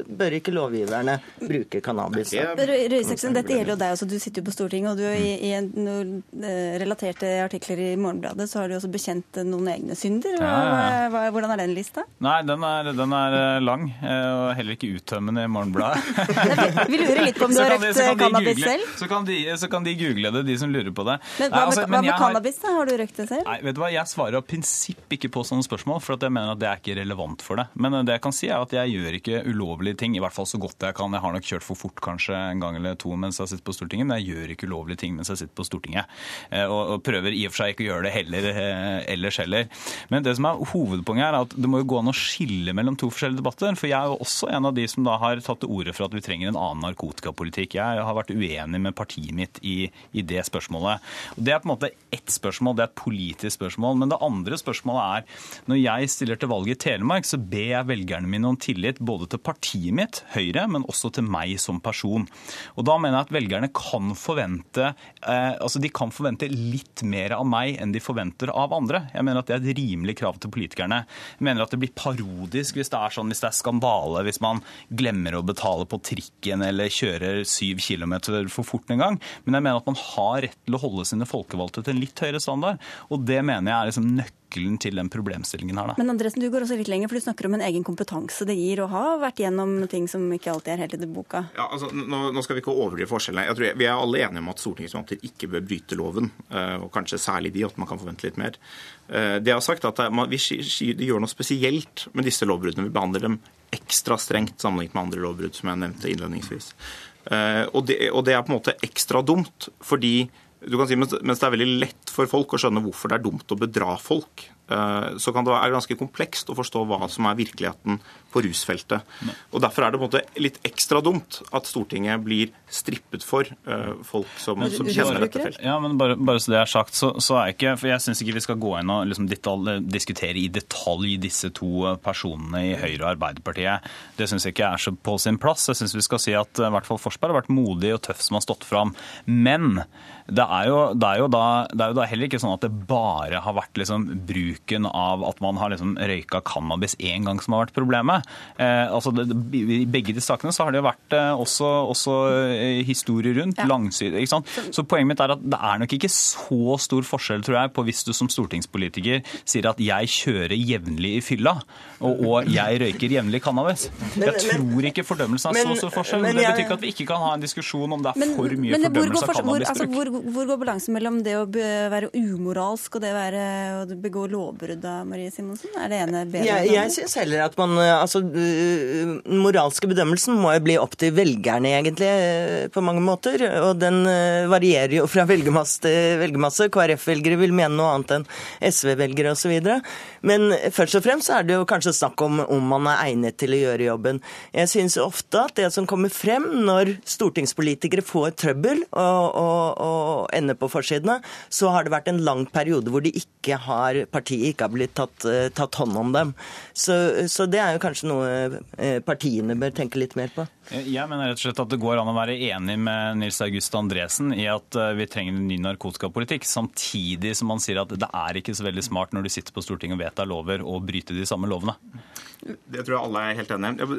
bør ikke lovgiverne bruke cannabis. Røyseksen, dette gjelder jo deg også. Du sitter jo på Stortinget, og du i, i noen eh, relaterte artikler i Morgenbladet så har du også bekjent noen egne synder. Hva, hva, hvordan er den lista? Nei, den er, den er eh, lang, eh, og heller ikke uttømmende i Morgenbladet. Vi lurer litt på om du har røkt cannabis google, selv? Så kan, de, så kan, de, google det, de som lurer på det. Men Hva med, altså, hva med cannabis? da? Har du røkt det selv? Nei, vet du hva, Jeg svarer av prinsipp ikke på sånne spørsmål, for jeg mener at det er ikke relevant for det. Men det jeg kan si, er at jeg gjør ikke ulovlige ting, i hvert fall så godt jeg kan. Jeg har nok kjørt for fort kanskje en gang eller to mens jeg sitter på Stortinget, men jeg gjør ikke ulovlige ting mens jeg sitter på Stortinget. Eh, og, og prøver i og for seg ikke å gjøre det heller, eh, ellers heller. Men det som er hovedpoenget er at det må jo gå an å skille mellom to forskjellige debatter. For jeg er jo også en av de som da har tatt til orde for at vi trenger en annen narkotikapolitikk. Jeg har vært uenig med partiet mitt i, i det spørsmålet. Og Det er på en måte ett spørsmål, det er et politisk spørsmål. Men det andre spørsmålet er når jeg stiller til valg i Telemark, så ber jeg velgerne mine om tillit både til partiet mitt, Høyre, men også til meg som person. Og Da mener jeg at velgerne kan forvente, eh, altså de kan forvente litt mer av meg enn de forventer av andre. Jeg mener at Det er et rimelig krav til politikerne. Jeg mener at det blir parodisk hvis det er sånn, hvis det er skandale, hvis man glemmer å betale på trikken eller kjører syv kilometer for fort en gang. Men jeg mener at man har rett til å holde sine folkevalgte til en litt høyere standard. Og det mener jeg er liksom nøkkelen nøkkelen til den problemstillingen her. Da. Men Andresen, du går også litt lenger, for du snakker om en egen kompetanse det gir å ha vært gjennom ting som ikke alltid er helt i boka. Ja, altså, nå, nå, skal vi ikke overdrive forskjellene. Jeg tror Vi er alle enige om at stortingsrepresentanter ikke bør bryte loven, eh, og kanskje særlig de, at man kan forvente litt mer. Eh, det jeg har sagt, at vi, gjør noe spesielt med disse lovbruddene. Vi behandler dem ekstra strengt sammenlignet med andre lovbrudd, som jeg nevnte innledningsvis. Og det, og det er på en måte ekstra dumt, fordi du kan si, mens det er veldig lett for folk å skjønne hvorfor det er dumt å bedra folk, Eh, så kan det være ganske komplekst å forstå hva som er virkeligheten på rusfeltet. Og Derfor er det på en måte litt ekstra dumt at Stortinget blir strippet for uh, folk som, som kjenner dette feltet. Ja, men bare, bare, så det er sagt, så, så er ikke For jeg syns ikke vi skal gå inn og liksom detalj, diskutere i detalj disse to personene i Høyre og Arbeiderpartiet. Det syns jeg ikke er så på sin plass. Jeg syns vi skal si at i hvert fall Forsberg har vært modig og tøff som har stått fram. Men det er, jo, det, er da, det er, jo, da, heller ikke sånn at det bare har vært liksom bruken av at man har liksom røyka cannabis én gang som har vært problemet. Eh, altså I begge de sakene så har det jo vært eh, også, også eh, historier rundt. Ja. Langside, ikke sant? Så poenget mitt er at det er nok ikke så stor forskjell, tror jeg, på hvis du som stortingspolitiker sier at jeg kjører jevnlig i fylla, og, og jeg røyker jevnlig cannabis. Jeg tror ikke fordømmelsen er så stor forskjell. Men, det betyr ikke at vi ikke kan ha en diskusjon om det er for mye fordømmelse av cannabisbruk. Altså, hvor går balansen mellom det å være umoralsk og det å, være, å begå lovbrudd, da, Marie Simonsen? Er det ene bedre? Jeg, jeg syns heller at man Altså, den øh, moralske bedømmelsen må jo bli opp til velgerne, egentlig, på mange måter. Og den øh, varierer jo fra velgermasse til velgermasse. KrF-velgere vil mene noe annet enn SV-velgere osv. Men først og fremst er det jo kanskje snakk om om man er egnet til å gjøre jobben. Jeg syns ofte at det som kommer frem når stortingspolitikere får trøbbel og, og, og ender på forsidene, så har det vært en lang periode hvor de ikke har, partiet ikke har blitt tatt, eh, tatt hånd om dem. Så, så, det er jo kanskje noe eh, partiene bør tenke litt mer på. Jeg mener rett og slett at det går an å være enig med Nils August Andresen i at eh, vi trenger en ny narkotikapolitikk, samtidig som man sier at det er ikke så veldig smart når du sitter på Stortinget og vedtar lover, og bryter de samme lovene. Det tror jeg alle er helt enige i.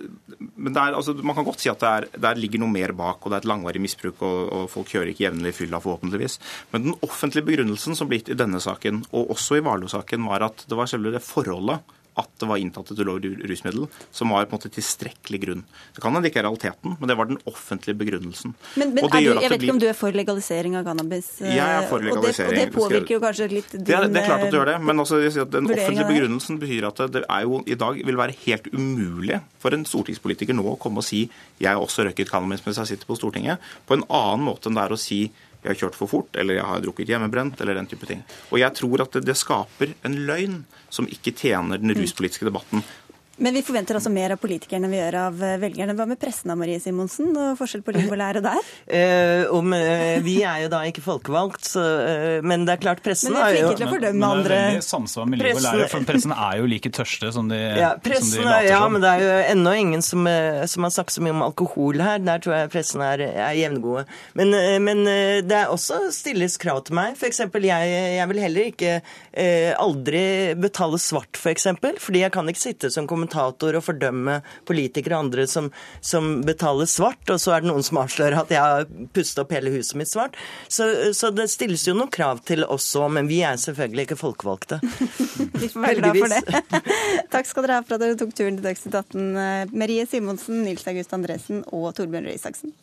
Men er, altså, man kan godt si at det er, der ligger noe mer bak, og det er et langvarig misbruk, og, og folk kjører ikke jevnlig fylla, forhåpentligvis. Men den offentlige begrunnelsen som ble gitt i denne saken, og også i Warloe-saken, var at det var selve det forholdet at det var inntatt et ulovlig rusmiddel, som var på en måte tilstrekkelig grunn. Det kan hende ikke er realiteten, men det var den offentlige begrunnelsen. Men, men du, Jeg vet ikke om du er for legalisering av cannabis? Jeg er for legalisering. Og det, og det påvirker jo kanskje litt din det, det er klart at du gjør det, men også, den offentlige begrunnelsen betyr at det er jo i dag vil være helt umulig for en stortingspolitiker nå å komme og si jeg har også røyket cannabis mens jeg sitter på Stortinget, på en annen måte enn det er å si jeg har kjørt for fort, eller jeg har drukket hjemmebrent, eller den type ting. Og jeg tror at det, det skaper en løgn som ikke tjener den ruspolitiske debatten. Men vi forventer altså mer av politikerne enn vi gjør av eh, velgerne. Hva med pressen av Marie Simonsen, og forskjell på liv og lære der? Eh, om, eh, vi er jo da ikke folkevalgt, så, eh, men det er klart pressen er jo Men er til å fordømme andre. Men det er veldig samsvar med liv og lære, for pressen er jo like tørste som de, ja, pressen, som de later som. Ja, men det er jo ennå ingen som, eh, som, har sagt så mye om alkohol her. Der tror jeg pressen er, er jevngode. Men, men, det er også stilles krav til meg. For eksempel, jeg, jeg vil heller ikke eh, aldri betale svart, for eksempel, fordi jeg kan ikke sitte som kommentator kommentator og fordømme politikere og andre som, som, betaler svart, og så er det noen som avslører at jeg har pustet opp hele huset mitt svart. Så, så det stilles jo noen krav til oss òg, men vi er selvfølgelig ikke folkevalgte. vi får være glad for det. Takk skal dere ha for at dere tok turen til Dagsnytt 18, Marie Simonsen, Nils August Andresen og Torbjørn Røe Isaksen.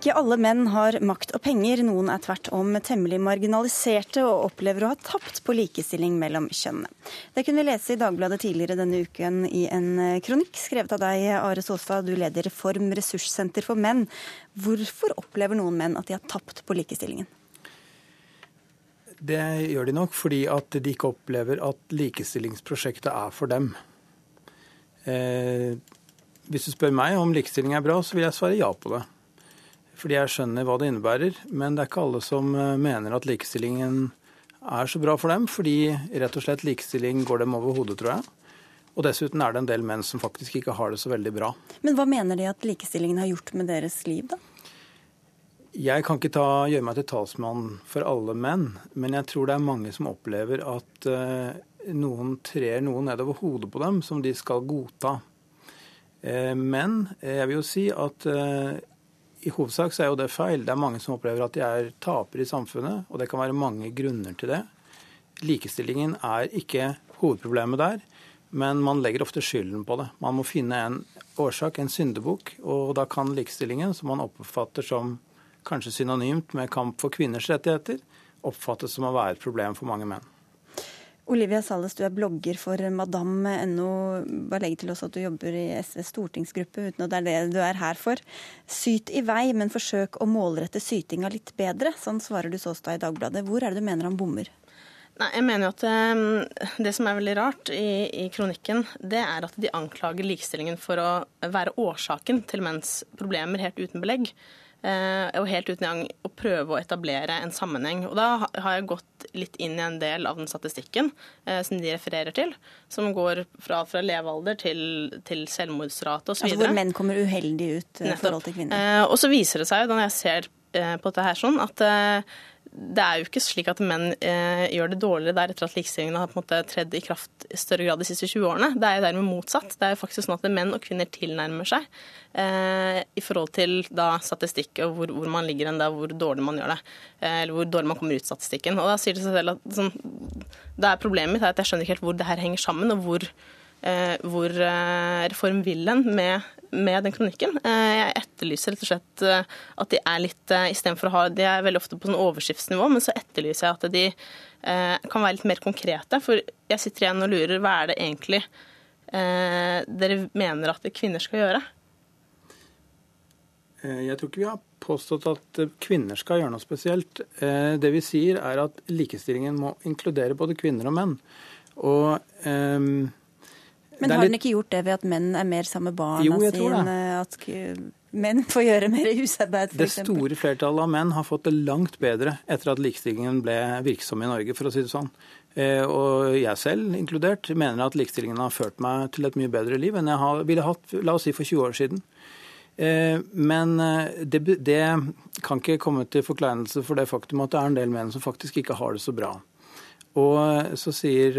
Ikke alle menn har makt og penger. Noen er tvert om temmelig marginaliserte og opplever å ha tapt på likestilling mellom kjønnene. Det kunne vi lese i Dagbladet tidligere denne uken i en kronikk skrevet av deg, Are Solstad, Du leder Reform ressurssenter for menn. Hvorfor opplever noen menn at de har tapt på likestillingen? Det gjør de nok fordi at de ikke opplever at likestillingsprosjektet er for dem. Eh, hvis du spør meg om likestilling er bra, så vil jeg svare ja på det fordi jeg skjønner hva det innebærer. Men det er ikke alle som eh, mener at likestillingen er så bra for dem, fordi rett og slett likestilling går dem over hodet, tror jeg. Og dessuten er det en del menn som faktisk ikke har det så veldig bra. Men hva mener de at likestillingen har gjort med deres liv, da? Jeg kan ikke ta, gjøre meg til talsmann for alle menn, men jeg tror det er mange som opplever at uh, noen trer noen nedover hodet på dem som de skal godta. Uh, men jeg vil jo si at uh, i hovedsak så er jo det feil. Det er mange som opplever at de er tapere i samfunnet, og det kan være mange grunner til det. Likestillingen er ikke hovedproblemet der, men man legger ofte skylden på det. Man må finne en årsak, en syndebukk, og da kan likestillingen, som man oppfatter som kanskje synonymt med kamp for kvinners rettigheter, oppfattes som å være et problem for mange menn. Olivia Salles, du er blogger for madam.no. Bare legg til oss at du jobber i SVs stortingsgruppe, uten at det er det du er her for. Syt i vei, men forsøk å målrette sytinga litt bedre. Sånn svarer du Såstad i Dagbladet. Hvor er det du mener han bommer? Nei, jeg mener jo at um, Det som er veldig rart i, i, kronikken, det er at de anklager likestillingen for å være årsaken til menns problemer helt uten belegg. Uh, og helt uten gang å prøve å etablere en sammenheng. Og Da har jeg gått litt inn i en del av den statistikken eh, som de refererer til, som går fra, fra levealder til, til selvmordsrate osv. Altså hvor menn kommer uheldig ut i forhold til kvinner. og så viser det seg jo, når jeg ser på dette her sånn, at det er jo ikke slik at menn eh, gjør det dårligere der etter at likestillingen har på en måte tredd i kraft i større grad de siste 20 årene. Det er jo dermed motsatt. Det er jo faktisk sånn at menn og kvinner tilnærmer seg eh, i forhold til da, statistikk og hvor, hvor, man ligger enn det, hvor dårlig man gjør det. Eh, eller hvor dårlig man kommer ut statistikken. Og da sier det seg selv at sånn, det er Problemet mitt er at jeg skjønner ikke helt hvor det her henger sammen, og hvor Eh, hvor eh, Reform vil hen med, med, den kronikken. Eh, jeg etterlyser rett og slett at de er litt Istedenfor å ha De er veldig ofte på sånn overskriftsnivå, men så etterlyser jeg at de kan være litt mer konkrete. For jeg sitter igjen og lurer hva er det egentlig dere mener at kvinner skal gjøre? Jeg tror ikke vi har påstått at kvinner skal gjøre noe spesielt. Det vi sier er at likestillingen må inkludere både kvinner og menn. Og men har den ikke gjort det ved at menn er mer sammen med barna sine? At menn får gjøre mer husarbeid, f.eks.? Det store flertallet av menn har fått det langt bedre etter at likestillingen ble virksom i Norge, for å si det sånn. Eh, og jeg selv inkludert mener at likestillingen har ført meg til et mye bedre liv enn jeg ville hatt la oss si, for 20 år siden. Eh, men eh, det, det kan ikke komme til forkleinelse for det faktum at det er en del menn som faktisk ikke har det så bra. Og så sier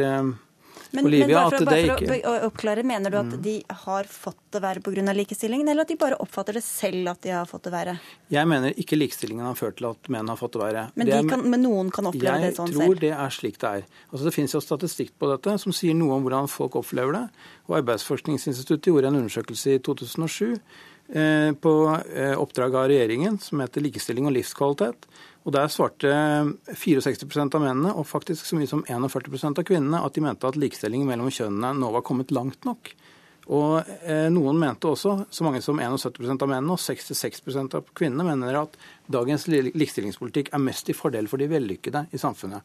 men, Olivia, men bare for, bare for ikke... å oppklare, Mener du at mm. de har fått det verre pga. likestillingen, eller at de bare oppfatter det selv at de har fått det verre? Jeg mener ikke likestillingen har ført til at menn har fått det verre. Men, det er, kan, men noen kan oppleve det sånn selv? Jeg tror det er slik det er. Altså, det finnes jo statistikk på dette som sier noe om hvordan folk opplever det. Og Arbeidsforskningsinstituttet gjorde en undersøkelse i 2007 eh, på eh, oppdrag av regjeringen som heter Likestilling og livskvalitet. Og Der svarte 64% av mennene og faktisk så mye som 41% av kvinnene at de mente at likestillingen mellom kjønnene nå var kommet langt nok. Og eh, Noen mente også, så mange som 71% av mennene og 66% av kvinnene, mener at dagens likestillingspolitikk er mest i fordel for de vellykkede i samfunnet.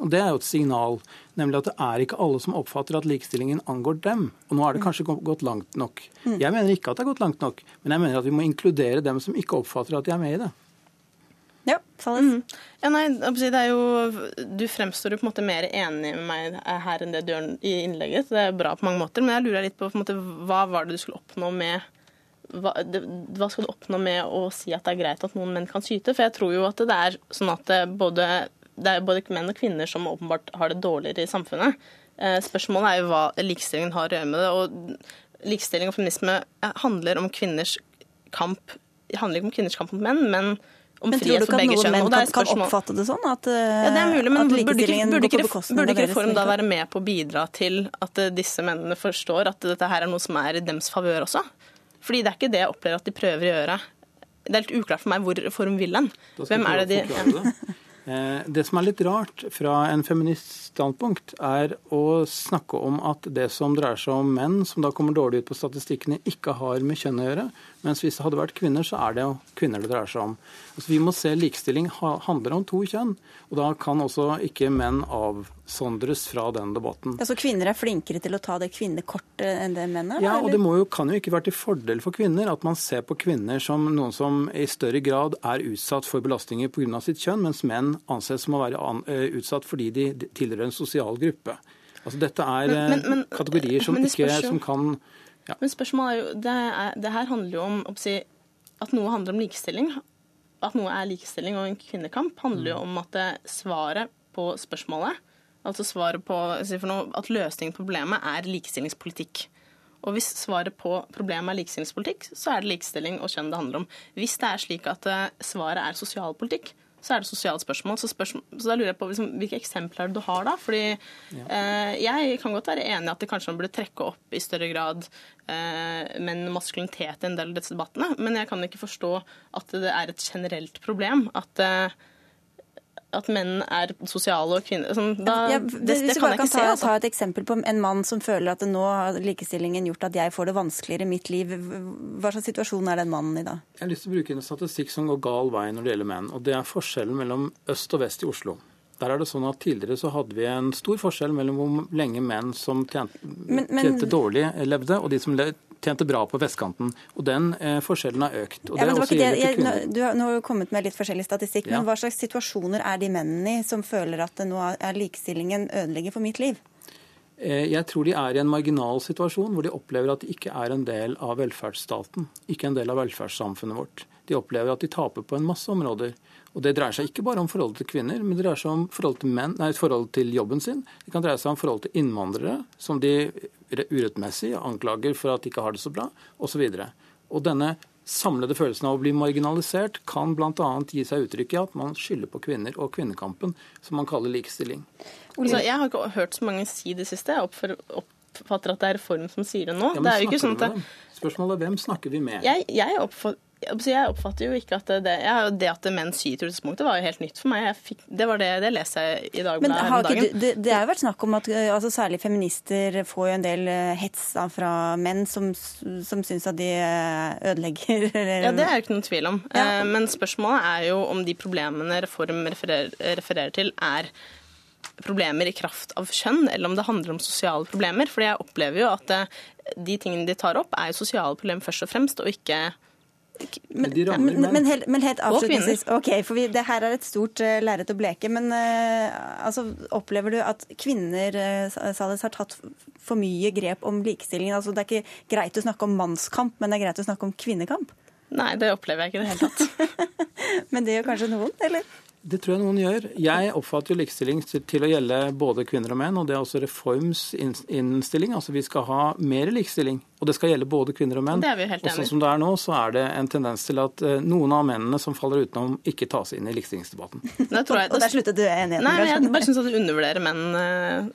Og Det er jo et signal, nemlig at det er ikke alle som oppfatter at likestillingen angår dem. Og nå er det kanskje gått langt nok. Mm. Jeg mener ikke at det har gått langt nok, men jeg mener at vi må inkludere dem som ikke oppfatter at de er med i det. Ja, mm. ja, nei, det er jo, Du fremstår jo på en måte mer enig med meg her enn det du gjør i innlegget. så Det er bra på mange måter. Men jeg lurer litt på, på måte, hva var det du skulle oppnå med hva, det, hva, skal du oppnå med å si at det er greit at noen menn kan skyte? For jeg tror jo at det er sånn at både, det er både menn og kvinner som åpenbart har det dårligere i samfunnet. Eh, spørsmålet er jo hva likestillingen har å gjøre med det. og Likestilling og feminisme handler om kvinners kamp handler ikke om kvinners kamp mot menn, men om men frihet for begge kjønn. Men tror du ikke at noen menn kan, kan oppfatte det sånn? At, ja, det er mulig, men burde ikke, burde ikke, burde ikke Reform da være med på å bidra til at eh, disse mennene forstår at dette her er noe som er i dems favør også? Fordi det er ikke det jeg opplever at de prøver å gjøre. Det er litt uklart for meg hvor Reform vil hen. Hvem er det de. Eh, det som er litt rart fra en feministstandpunkt, er å snakke om at det som dreier seg om menn, som da kommer dårlig ut på statistikkene, ikke har med kjønn å gjøre. Mens hvis det hadde vært kvinner, så er det jo kvinner det dreier seg om. Altså, vi må se likestilling handler om to kjønn. Og da kan også ikke menn avsondres fra den debatten. Ja, Så kvinner er flinkere til å ta det kvinnekortet enn det menn er? Ja, og det jo, kan jo ikke være til fordel for kvinner at man ser på kvinner som noen som i større grad er utsatt for belastninger pga. sitt kjønn, mens menn anses som å være eh, utsatt fordi de tilhører en sosial gruppe. Altså Dette er men, men, men, kategorier som, ikke, som kan ja. Men spørsmålet er jo, det, er, det her handler jo om si, at noe handler om likestilling. At noe er likestilling og en kvinnekamp, handler jo mm. om at det, svaret på spørsmålet, altså svaret på noe, at løsningen på problemet er likestillingspolitikk. Og hvis svaret på problemet er likestillingspolitikk, så er det likestilling og kjønn det handler om. Hvis det er slik at uh, svaret er sosialpolitikk, så er det sosialt spørsmål. Så, spørsmål, så da lurer jeg på liksom, hvilke eksempler er du har da? Fordi ja. eh, jeg kan godt være enig i at det kanskje man burde trekke opp i større grad eh, menn maskulinitet i en del av disse debattene, men jeg kan ikke forstå at det er et generelt problem at eh, at menn er sosiale og kvinner sånn, da, ja, det, det, det kan jeg ikke se. kan Ta et eksempel på en mann som føler at nå har likestillingen gjort at jeg får det vanskeligere i mitt liv. Hva slags situasjon er den mannen i da? Jeg har lyst til å bruke en statistikk som går gal vei når det gjelder menn. og Det er forskjellen mellom øst og vest i Oslo. Der er det sånn at Tidligere så hadde vi en stor forskjell mellom hvor lenge menn som tjente, men, men, tjente dårlig, levde, og de som tjente bra på vestkanten. Og Den eh, forskjellen har økt. Ja, det, det det, jeg, du har, nå kommet med litt forskjellig statistikk, ja. men hva slags situasjoner er de mennene i som føler at nå er likestillingen ødelegger for mitt liv? Eh, jeg tror de er i en marginal situasjon hvor de opplever at de ikke er en del av velferdsstaten. Ikke en del av velferdssamfunnet vårt. De opplever at de taper på en masse områder. Og Det dreier seg ikke bare om forholdet til kvinner, men det dreier seg om forholdet til, menn, nei, forhold til jobben sin. Det kan dreie seg om forholdet til innvandrere, som de urettmessig anklager for at de ikke har det så bra, osv. Og, og denne samlede følelsen av å bli marginalisert kan bl.a. gi seg uttrykk i at man skylder på kvinner og kvinnekampen, som man kaller likestilling. Altså, jeg har ikke hørt så mange si det siste. Jeg oppfatter at det er Reform som sier det nå. Ja, det er jo ikke sånn at. Spørsmålet er hvem snakker vi med? Jeg, jeg oppfatter jeg oppfatter jo ikke at det, ja, det at menn syter utgangspunktet var jo helt nytt for meg. Fikk, det var det, det leser jeg i dag. Men om dagen. det, det har jo vært snakk om at altså, særlig feminister får jo en del eh, hets da, fra menn som, som syns at de ødelegger ødelegger Ja, det er jo ikke noen tvil om. Ja. Eh, men spørsmålet er jo om de problemene Reform refererer, refererer til, er problemer i kraft av kjønn, eller om det handler om sosiale problemer. For jeg opplever jo at de tingene de tar opp, er jo sosiale problemer først og fremst, og ikke men, men, men, helt, men, helt, avslutningsvis, ok, for vi, det her er et stort uh, lerret å bleke. Men uh, altså, opplever du at kvinner uh, Sales, har tatt for mye grep om likestillingen? Altså, det er ikke greit å snakke om mannskamp, men det er greit å snakke om kvinnekamp? Nei, det opplever jeg ikke i det hele tatt. men det gjør kanskje noen, eller? Det tror jeg noen gjør. Jeg oppfatter jo likestilling til å gjelde både kvinner og menn, og det er også Reforms innstilling. Altså vi skal ha mer likestilling, og det skal gjelde både kvinner og menn. Det er vi helt. Og sånn som det er nå, så er det en tendens til at eh, noen av mennene som faller utenom, ikke tas inn i likestillingsdebatten. Det tror jeg. og der sluttet du enigheten? Nei, jeg bare syns at du undervurderer menn uh,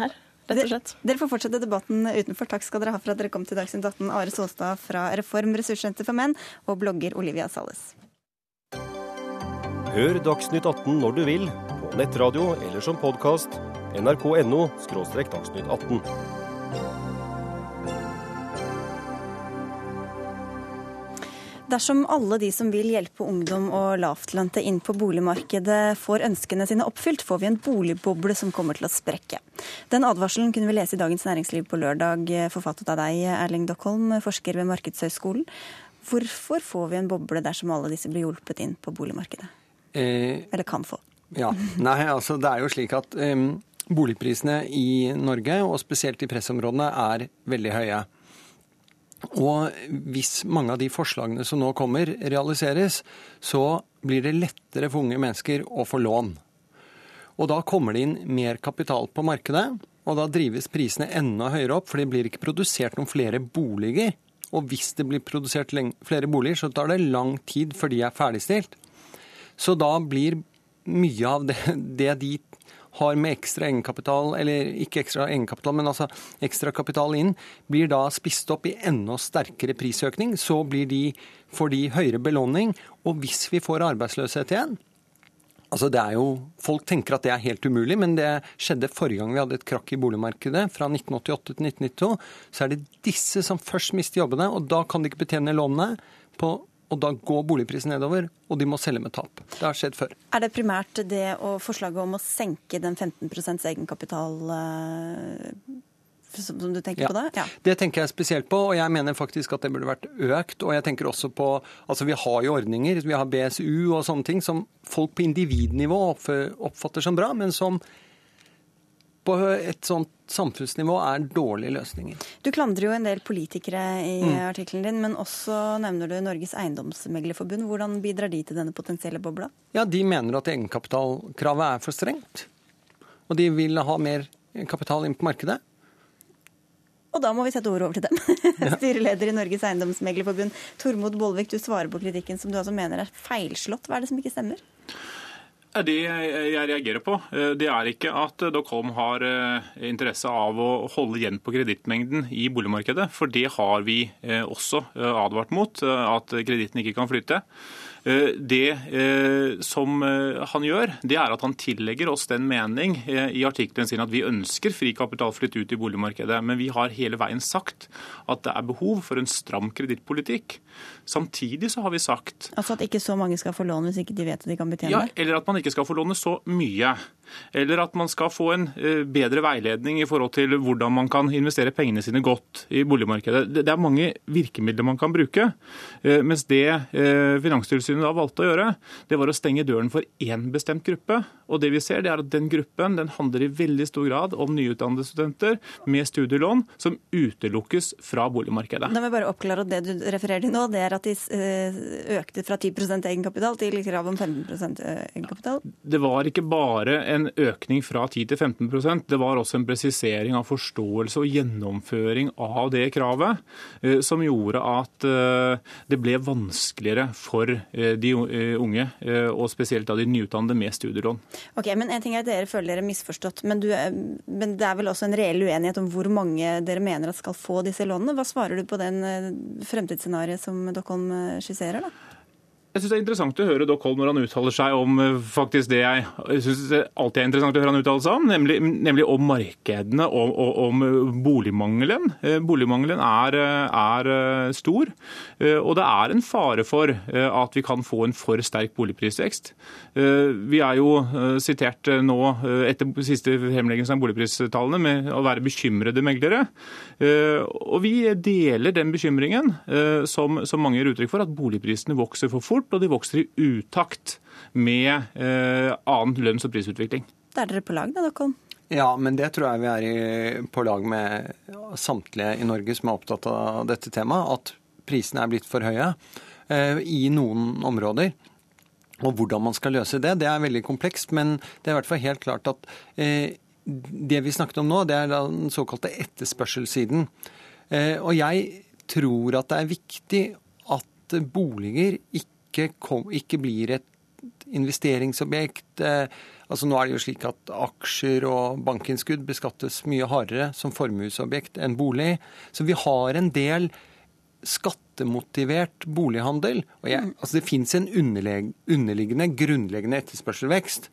her. Rett og slett. Dere får fortsette debatten utenfor. Takk skal dere ha for at dere kom til Dagsnytt 18. Are Såstad fra Reform ressurssenter for menn og blogger Olivia Salles. Hør Dagsnytt 18 når du vil, på nettradio eller som podkast. nrk.no – dagsnytt 18. Dersom alle de som vil hjelpe ungdom og lavtlønte inn på boligmarkedet får ønskene sine oppfylt, får vi en boligboble som kommer til å sprekke. Den advarselen kunne vi lese i Dagens Næringsliv på lørdag, forfattet av deg, Erling Dockholm, forsker ved Markedshøgskolen. Hvorfor får vi en boble dersom alle disse blir hjulpet inn på boligmarkedet? Eh, Eller kan få. Ja, nei, altså Det er jo slik at eh, boligprisene i Norge, og spesielt i pressområdene, er veldig høye. Og hvis mange av de forslagene som nå kommer, realiseres, så blir det lettere for unge mennesker å få lån. Og da kommer det inn mer kapital på markedet, og da drives prisene enda høyere opp, for det blir ikke produsert noen flere boliger. Og hvis det blir produsert flere boliger, så tar det lang tid før de er ferdigstilt. Så da blir mye av det, det de har med ekstra egenkapital, eller ikke ekstra egenkapital, men altså ekstra kapital inn, blir da spist opp i enda sterkere prisøkning. Så blir de, får de høyere belåning. Og hvis vi får arbeidsløshet igjen altså det er jo, Folk tenker at det er helt umulig, men det skjedde forrige gang vi hadde et krakk i boligmarkedet, fra 1988 til 1992. Så er det disse som først mister jobbene, og da kan de ikke betjene lånene på og da går boligprisen nedover, og de må selge med tap. Det har skjedd før. Er det primært det og forslaget om å senke den 15% egenkapital eh, som du tenker ja, på det? Ja. Det tenker jeg spesielt på, og jeg mener faktisk at det burde vært økt. Og jeg tenker også på Altså vi har jo ordninger, vi har BSU og sånne ting som folk på individnivå oppfatter som bra, men som på et sånt samfunnsnivå er dårlige løsninger. Du klandrer jo en del politikere i mm. artikkelen din, men også nevner du Norges Eiendomsmeglerforbund. Hvordan bidrar de til denne potensielle bobla? Ja, De mener at egenkapitalkravet er for strengt. Og de vil ha mer kapital inn på markedet. Og da må vi sette ordet over til dem. Ja. Styreleder i Norges Eiendomsmeglerforbund, Tormod Bollvik, du svarer på kritikken som du altså mener er feilslått. Hva er det som ikke stemmer? Det jeg reagerer på, eh, det er ikke at Dockholm har eh, interesse av å holde igjen på kredittmengden i boligmarkedet, for det har vi eh, også advart mot, at kreditten ikke kan flyte. Eh, det eh, som eh, han gjør, det er at han tillegger oss den mening i artikkelen sin at vi ønsker fri kapitalflytt ut i boligmarkedet. Men vi har hele veien sagt at det er behov for en stram kredittpolitikk. Samtidig så har vi sagt Altså at ikke så mange skal få lån hvis ikke de vet at de kan betjene? Ja, eller at man ikke skal få låne så mye. Eller at man skal få en bedre veiledning i forhold til hvordan man kan investere pengene sine godt i boligmarkedet. Det er mange virkemidler man kan bruke. Mens det Finanstilsynet Finanstilsynet da valgte å gjøre, det var å stenge døren for én bestemt gruppe. Og det vi ser, det er at den gruppen den handler i veldig stor grad om nyutdannede studenter med studielån som utelukkes fra boligmarkedet. Da må jeg bare oppklare at Det du refererer til nå, det er at de eh, økte fra 10 egenkapital til krav om 15 eh, egenkapital? Det var ikke bare en økning fra 10 til 15% det var også en presisering av forståelse og gjennomføring av det kravet, eh, som gjorde at det ble vanskeligere for de eh, unge, eh, og spesielt da de nyutdannede med studielån. Ok, men en ting er at Dere føler dere misforstått, men, du, men, det er vel også en reell uenighet om hvor mange dere mener at skal få disse lånene. Hva svarer du på den fremtidsscenarioet som Dockholm skisserer? da? Jeg syns det er interessant å høre Doc Holm når han uttaler seg om eh, faktisk det jeg, jeg syns alltid er interessant å høre han uttale seg om, nemlig, nemlig om markedene og om, om, boligmangelen. Eh, boligmangelen er, er, eh, stor, og det er en fare for at vi kan få en for sterk boligprisvekst. Vi er jo sitert nå etter siste fremleggelse av boligpristallene med å være bekymrede meglere. Og vi deler den bekymringen som, som mange gir uttrykk for, at boligprisene vokser for fort fort, og de vokser i utakt med eh, annen lønns- og prisutvikling. Da er dere på lag, da, dere? Ja, men det tror jeg vi er i, på lag med samtlige i Norge som er opptatt av dette temaet. At prisene er blitt for høye eh, i noen områder. Og hvordan man skal løse det, det er veldig komplekst. Men det er i hvert fall helt klart at eh, det vi snakket om nå, det er den såkalte etterspørselssiden. Eh, og jeg tror at det er viktig at boliger ikke ikke, kom, ikke blir et investeringsobjekt. Eh, altså Nå er det jo slik at aksjer og bankinnskudd beskattes mye hardere som formuesobjekt enn bolig. Så vi har en del skattemotivert bolighandel. Og jeg, mm. altså det fins en underliggende, grunnleggende etterspørselvekst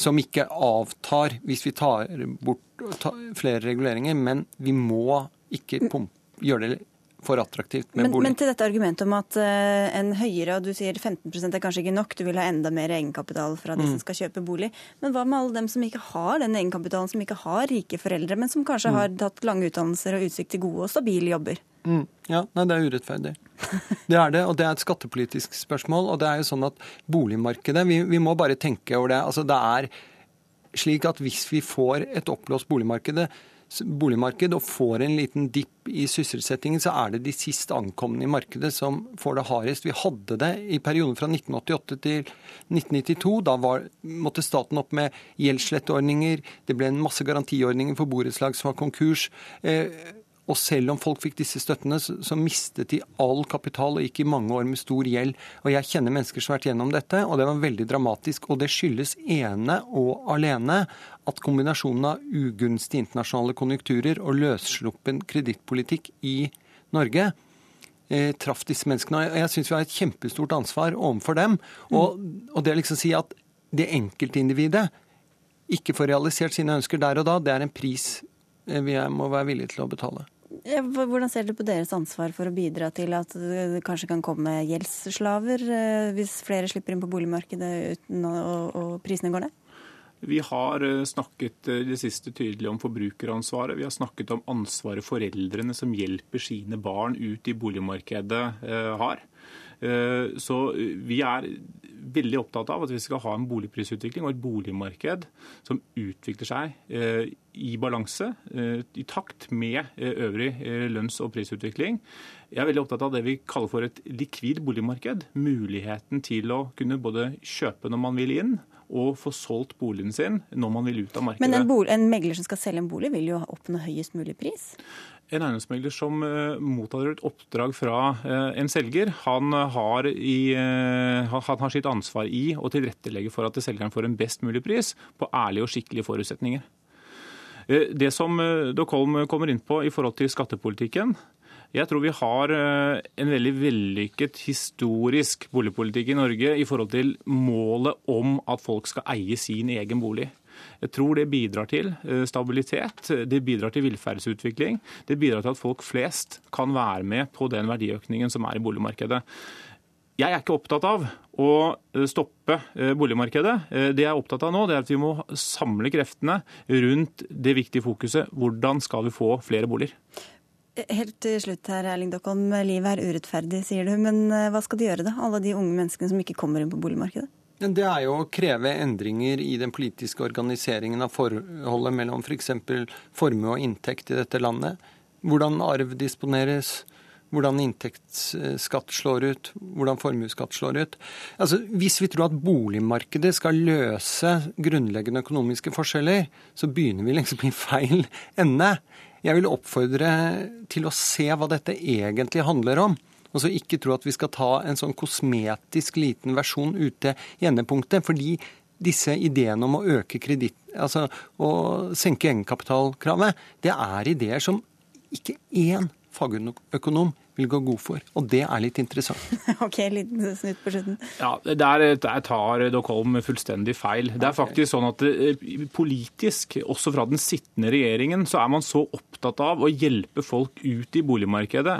som ikke avtar hvis vi tar bort tar flere reguleringer, men vi må ikke pumpe, gjøre det for attraktivt med men, bolig. Men til dette argumentet om at uh, en høyere, og du sier 15% er kanskje ikke nok, du vil ha enda mer egenkapital fra de mm. som skal kjøpe bolig. Men hva med alle dem som ikke har den egenkapitalen, som ikke har rike foreldre, men som kanskje mm. har tatt lange utdannelser og utsikt til gode og stabile jobber? Mm. Ja, nei, det er urettferdig. Det er det, og det er et skattepolitisk spørsmål. Og det er jo sånn at boligmarkedet, vi, vi må bare tenke over det. Altså det er slik at hvis vi får et oppblåst boligmarked, boligmarked og får en liten dipp i sysselsettingen, så er det de sist ankomne i markedet som får det hardest. Vi hadde det i perioden fra 1988 til 1992. Da var, måtte staten opp med gjeldssletteordninger. Det ble en masse garantiordninger for borettslag som var konkurs. Eh, og selv om folk fikk disse støttene, så, så, mistet de all kapital og gikk i mange år med stor gjeld. Og jeg kjenner mennesker som har vært gjennom dette, og det var veldig dramatisk. Og det skyldes ene og alene at kombinasjonen av ugunstige internasjonale konjunkturer og løssluppen kredittpolitikk i Norge eh, traff disse menneskene. Og jeg syns vi har et kjempestort ansvar overfor dem. Og, og det å liksom si at det enkeltindividet ikke får realisert sine ønsker der og da, det er en pris eh, vi må være villige til å betale. Hvordan ser dere på deres ansvar for å bidra til at det kanskje kan komme gjeldsslaver eh, hvis flere slipper inn på boligmarkedet uten å, og prisene går ned? Vi har eh, snakket eh, det siste tydelig om forbrukeransvaret. Vi har snakket om ansvaret foreldrene som hjelper sine barn ut i boligmarkedet har. Så vi er veldig opptatt av at vi skal ha en boligprisutvikling og et boligmarked som utvikler seg eh, i balanse, eh, i takt med eh, øvrig lønns- og prisutvikling. Jeg er veldig opptatt av det vi kaller for et likvid boligmarked. Muligheten til å kunne både kjøpe når man vil inn, og få solgt boligen sin når man vil ut av markedet. Men en, bolig, en megler som skal selge en bolig, vil jo oppnå høyest mulig pris? En eiendomsmegler som uh, mottar et oppdrag fra uh, en selger, han har, i, uh, han har, sitt ansvar i å tilrettelegge for at selgeren får en best mulig pris på ærlige og skikkelige forutsetninger. Det som Dockholm kommer inn på i forhold til skattepolitikken, jeg tror vi har en veldig vellykket historisk boligpolitikk i Norge i forhold til målet om at folk skal eie sin egen bolig. Jeg tror det bidrar til eh, stabilitet, det bidrar til velferdsutvikling. Det bidrar til at folk flest kan være med på den verdiøkningen som er i boligmarkedet. Jeg er ikke opptatt av å eh, stoppe eh, boligmarkedet. Det jeg er opptatt av nå, det er at vi må samle kreftene rundt det viktige fokuset. Hvordan skal vi få flere boliger? Helt til slutt her, Erling Dokholm. Livet er urettferdig, sier du. Men hva skal de gjøre, da? Alle de unge menneskene som ikke kommer inn på boligmarkedet? Det er jo å kreve endringer i den politiske organiseringen av forholdet mellom f.eks. For formue og inntekt i dette landet. Hvordan arv disponeres, hvordan inntektsskatt slår ut, hvordan formuesskatt slår ut. Altså, hvis vi tror at boligmarkedet skal løse grunnleggende økonomiske forskjeller, så begynner vi liksom i feil ende. Jeg vil oppfordre til å se hva dette egentlig handler om. Altså ikke tro at vi skal ta en sånn kosmetisk liten versjon ute i endepunktet. fordi disse ideene om å øke kreditt, altså å senke egenkapitalkravet, det er ideer som ikke én fagøkonom vil gå god for. Og det er litt interessant. ok, liten snutt på slutten. Ja, Der, der tar Dockholm fullstendig feil. Det er faktisk sånn at eh, politisk, også fra den sittende regjeringen, så er man så opptatt av å hjelpe folk ut i boligmarkedet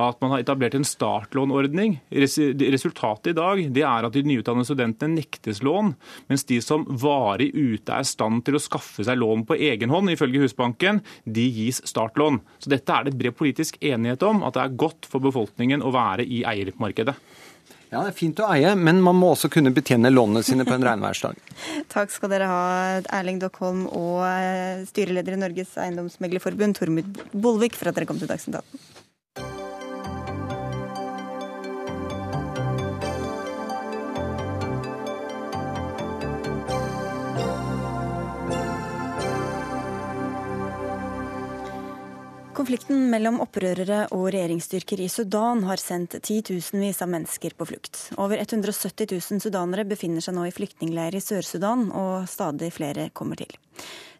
at man har etablert en startlånordning. Resultatet i dag det er at de nyutdannede studentene nektes lån, mens de som varig ute er i stand til å skaffe seg lån på egen hånd, ifølge Husbanken, de gis startlån. Så dette er det bred politisk enighet om, at det er godt for befolkningen å være i eiermarkedet. Ja, Det er fint å eie, men man må også kunne betjene lånene sine på en regnværsdag. Takk skal dere ha, Erling Dockholm og eh, styreleder i Norges Eiendomsmeglerforbund, Tormod Bolvik, for at dere kom til Dagsnytt 18. Konflikten mellom opprørere og regjeringsstyrker i Sudan har sendt titusenvis av mennesker på flukt. Over 170 000 sudanere befinner seg nå i flyktningleir i Sør-Sudan, og stadig flere kommer til.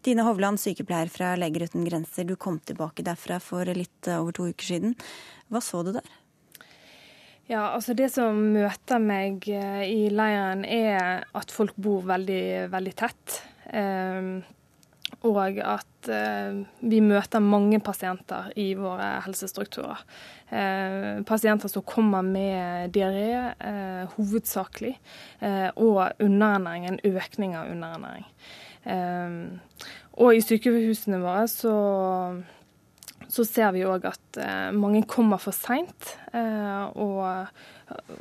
Tine Hovland, sykepleier fra Leger uten grenser, du kom tilbake derfra for litt over to uker siden. Hva så du der? Ja, altså Det som møter meg eh, i leiren, er at folk bor veldig, veldig tett. Um, og at eh, vi møter mange pasienter i våre helsestrukturer. Eh, pasienter som kommer med diaré, eh, hovedsakelig, og underernæring, en økning av underernæring. Og i sykehusene våre så så ser vi òg at mange kommer for seint og,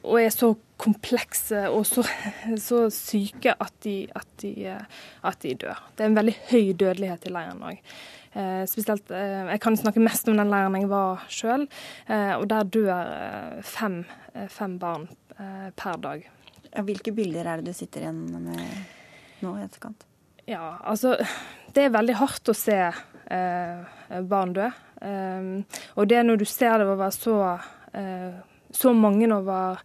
og, er så komplekse og så, så syke at de, at, de, at de, dør. Det er en veldig høy dødelighet i leiren òg. Eh, spesielt, eh, jeg kan snakke mest om den leiren jeg var sjøl, eh, og der dør eh, fem, eh, fem barn per dag. Hvilke bilder er det du sitter igjen med nå i etterkant? Ja, altså Det er veldig hardt å se barn dø. og det når du ser det over så, så mange over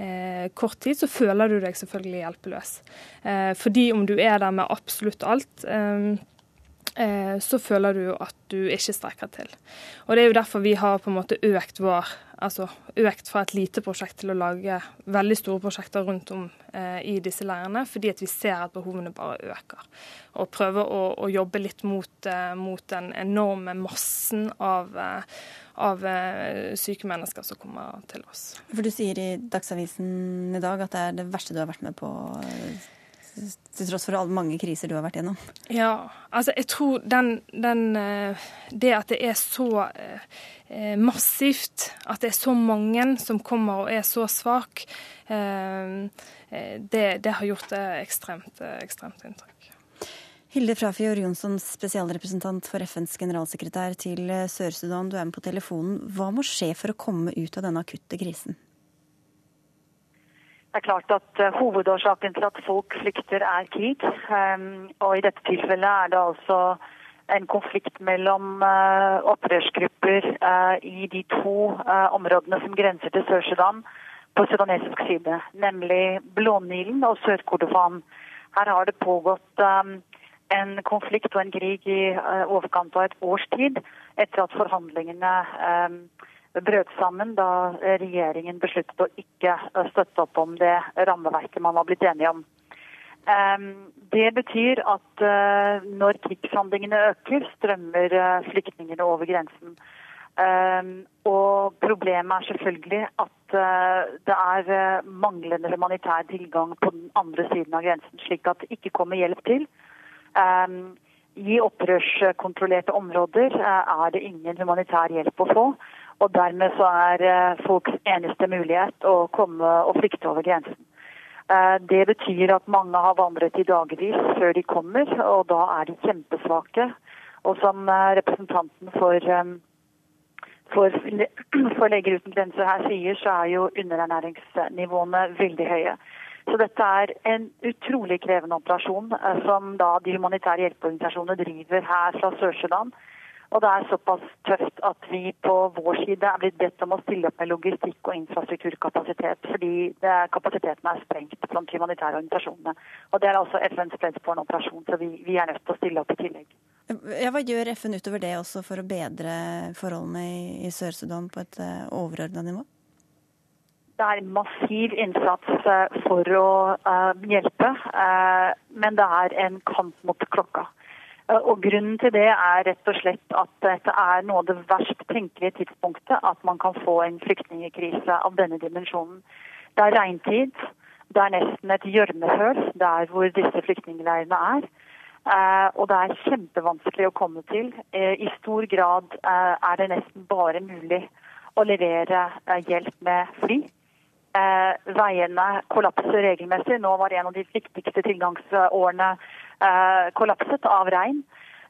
eh, kort tid, så føler du deg selvfølgelig hjelpeløs. Eh, fordi om du er der med absolutt alt, eh, så føler du at du ikke strekker til. Og Det er jo derfor vi har på en måte økt vår altså økt fra et lite prosjekt til å lage veldig store prosjekter rundt om eh, i disse leirene, fordi at vi ser at behovene bare øker. Og prøver å, å jobbe litt mot, eh, mot, den enorme massen av, eh, av eh, syke mennesker som kommer til oss. For Du sier i Dagsavisen i dag at det er det verste du har vært med på eh, til tross for mange kriser du har vært gjennom? Ja, altså jeg tror den, den eh, Det at det er så massivt, at det er så mange som kommer og er så svak, det, det har gjort det ekstremt, ekstremt inntrykk. Hilde Frafjord Jonsson, spesialrepresentant for FNs generalsekretær til Sør-Sudan. Du er med på telefonen. Hva må skje for å komme ut av denne akutte krisen? Det er klart at uh, Hovedårsaken til at folk flykter, er krig. Um, og I dette tilfellet er det altså en konflikt mellom uh, opprørsgrupper uh, i de to områdene som grenser til Sør-Sudan på sudanesisk side, nemlig Blånilen og Sør-Kordofan. Her har det pågått en konflikt og en krig i overkant av et års tid etter at forhandlingene brøt sammen da regjeringen besluttet å ikke støtte opp om det rammeverket man var blitt enige om. Ehm, det betyr at eh, når krigshandlingene øker, strømmer eh, flyktningene over grensen. Ehm, og problemet er selvfølgelig at eh, det er manglende humanitær tilgang på den andre siden av grensen, slik at det ikke kommer hjelp til. Ehm, I opprørskontrollerte områder er det ingen humanitær hjelp å få. Og dermed så er eh, folks eneste mulighet å komme og flykte over grensen. Eh, det betyr at mange har vandret i dagevis før de kommer, og da er de kjempesvake. Og som eh, representanten for, for, for Leger uten grenser her sier, så er jo underernæringsnivåene veldig høye. Så dette er en utrolig krevende operasjon som da de humanitære hjelpeorganisasjonene driver her fra Sør-Sudan. Og det er såpass tøft at vi på vår side er blitt bedt om å stille opp med logistikk og infrastrukturkapasitet, fordi er, kapasiteten er sprengt blant humanitære organisasjonene. Og det er altså FNs fredsbarnoperasjon, så vi, vi, er nødt til å stille opp i tillegg. Ja, hva gjør FN utover det også for å bedre forholdene i, i Sør-Sudan på et uh, overordna nivå? Det er massiv innsats uh, for å uh, hjelpe, men det er en kamp mot klokka. Eh, og Grunnen til det er rett og slett at dette er noe av det verst tenkelige tidspunktet at man kan få en flyktningkrise av denne dimensjonen. Det er regntid. Det er nesten et gjørmehull der hvor disse flyktningleirene er. Eh, og det er kjempevanskelig å komme til. Eh, I stor grad er det nesten bare mulig å levere hjelp med fly. Veiene kollapser regelmessig. Nå var det en av de viktigste tilgangsårene Eh, kollapset av regn.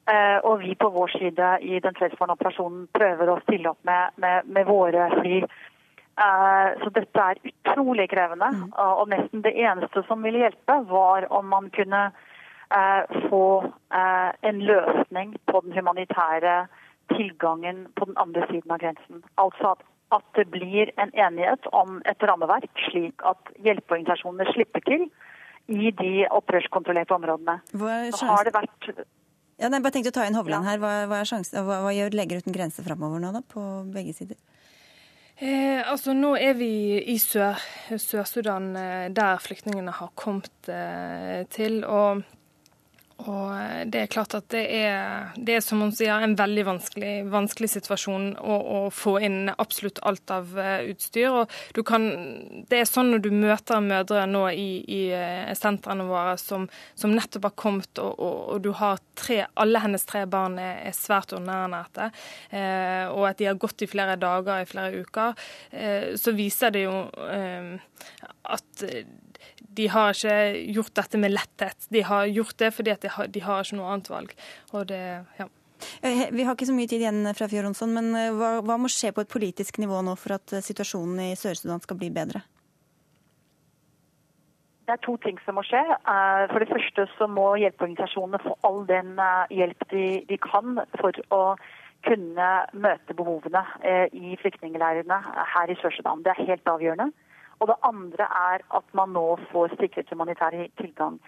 Eh, og vi på vår side i den fredsbevarende operasjonen prøver å stille opp med, med, med våre fly. Eh, så dette er utrolig krevende. Mm. Og nesten det eneste som ville hjelpe, var om man kunne få en løsning på den humanitære tilgangen på den andre siden av grensen. Altså at, at det blir en enighet om et rammeverk, slik at hjelpeorganisasjonene slipper til i de opprørskontrollerte områdene. Så har det vært ja, nei, bare tenkte å ta inn Hovland her. Hva, hva, hva, hva gjør Leger uten grenser framover nå, da, på begge sider? Eh, altså Nå er vi i Sør-Sudan, Sør eh, der flyktningene har kommet eh, til. og og det er klart at det er, det er som hun sier, en veldig vanskelig, vanskelig situasjon å, å, få inn absolutt alt av uh, utstyr. Og kan, det er sånn når du møter mødre nå i, i uh, sentrene våre som, som, nettopp har kommet, og, og, og, du har tre, alle hennes tre barn er, er svært underernærte, eh, og at de har gått i flere dager, i flere uker, så viser det jo at de har ikke gjort dette med letthet. De har gjort det fordi de har, de har ikke noe annet valg. Og det, ja. Eh, vi har ikke så mye tid igjen fra Fjord men eh, hva, hva, må skje på et politisk nivå nå for at eh, situasjonen i Sør-Sudan skal bli bedre? Det er to ting som må skje. For det første så må hjelpeorganisasjonene få all den hjelp de, de kan for å kunne møte behovene i flyktningleirene her i Sør-Sudan. Det er helt avgjørende. Og det andre er at man nå får sikret humanitær tilgang.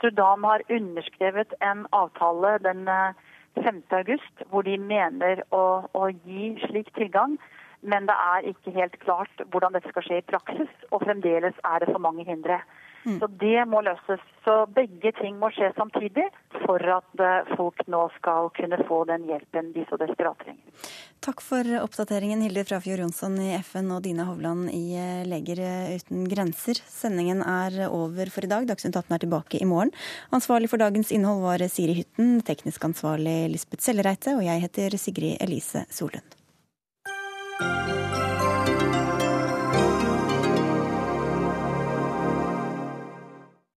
Sudan har underskrevet en avtale den 5. Eh, august hvor de mener å, å gi slik tilgang. Men det er ikke helt klart hvordan dette skal skje i praksis, og fremdeles er det for mange hindre. Mm. Så det må løses. Så begge ting må skje samtidig for at eh, folk nå skal kunne få den hjelpen de så desperat trenger. Takk for oppdateringen, Hilde Frafjord Jonsson i FN og Dina Hovland i eh, Leger uten grenser. Sendingen er over for i dag. Dagsnytt 18 er tilbake i morgen. Ansvarlig for dagens innhold var Siri Hytten, teknisk ansvarlig Lisbeth Sellereite, og jeg heter Sigrid Elise Solund.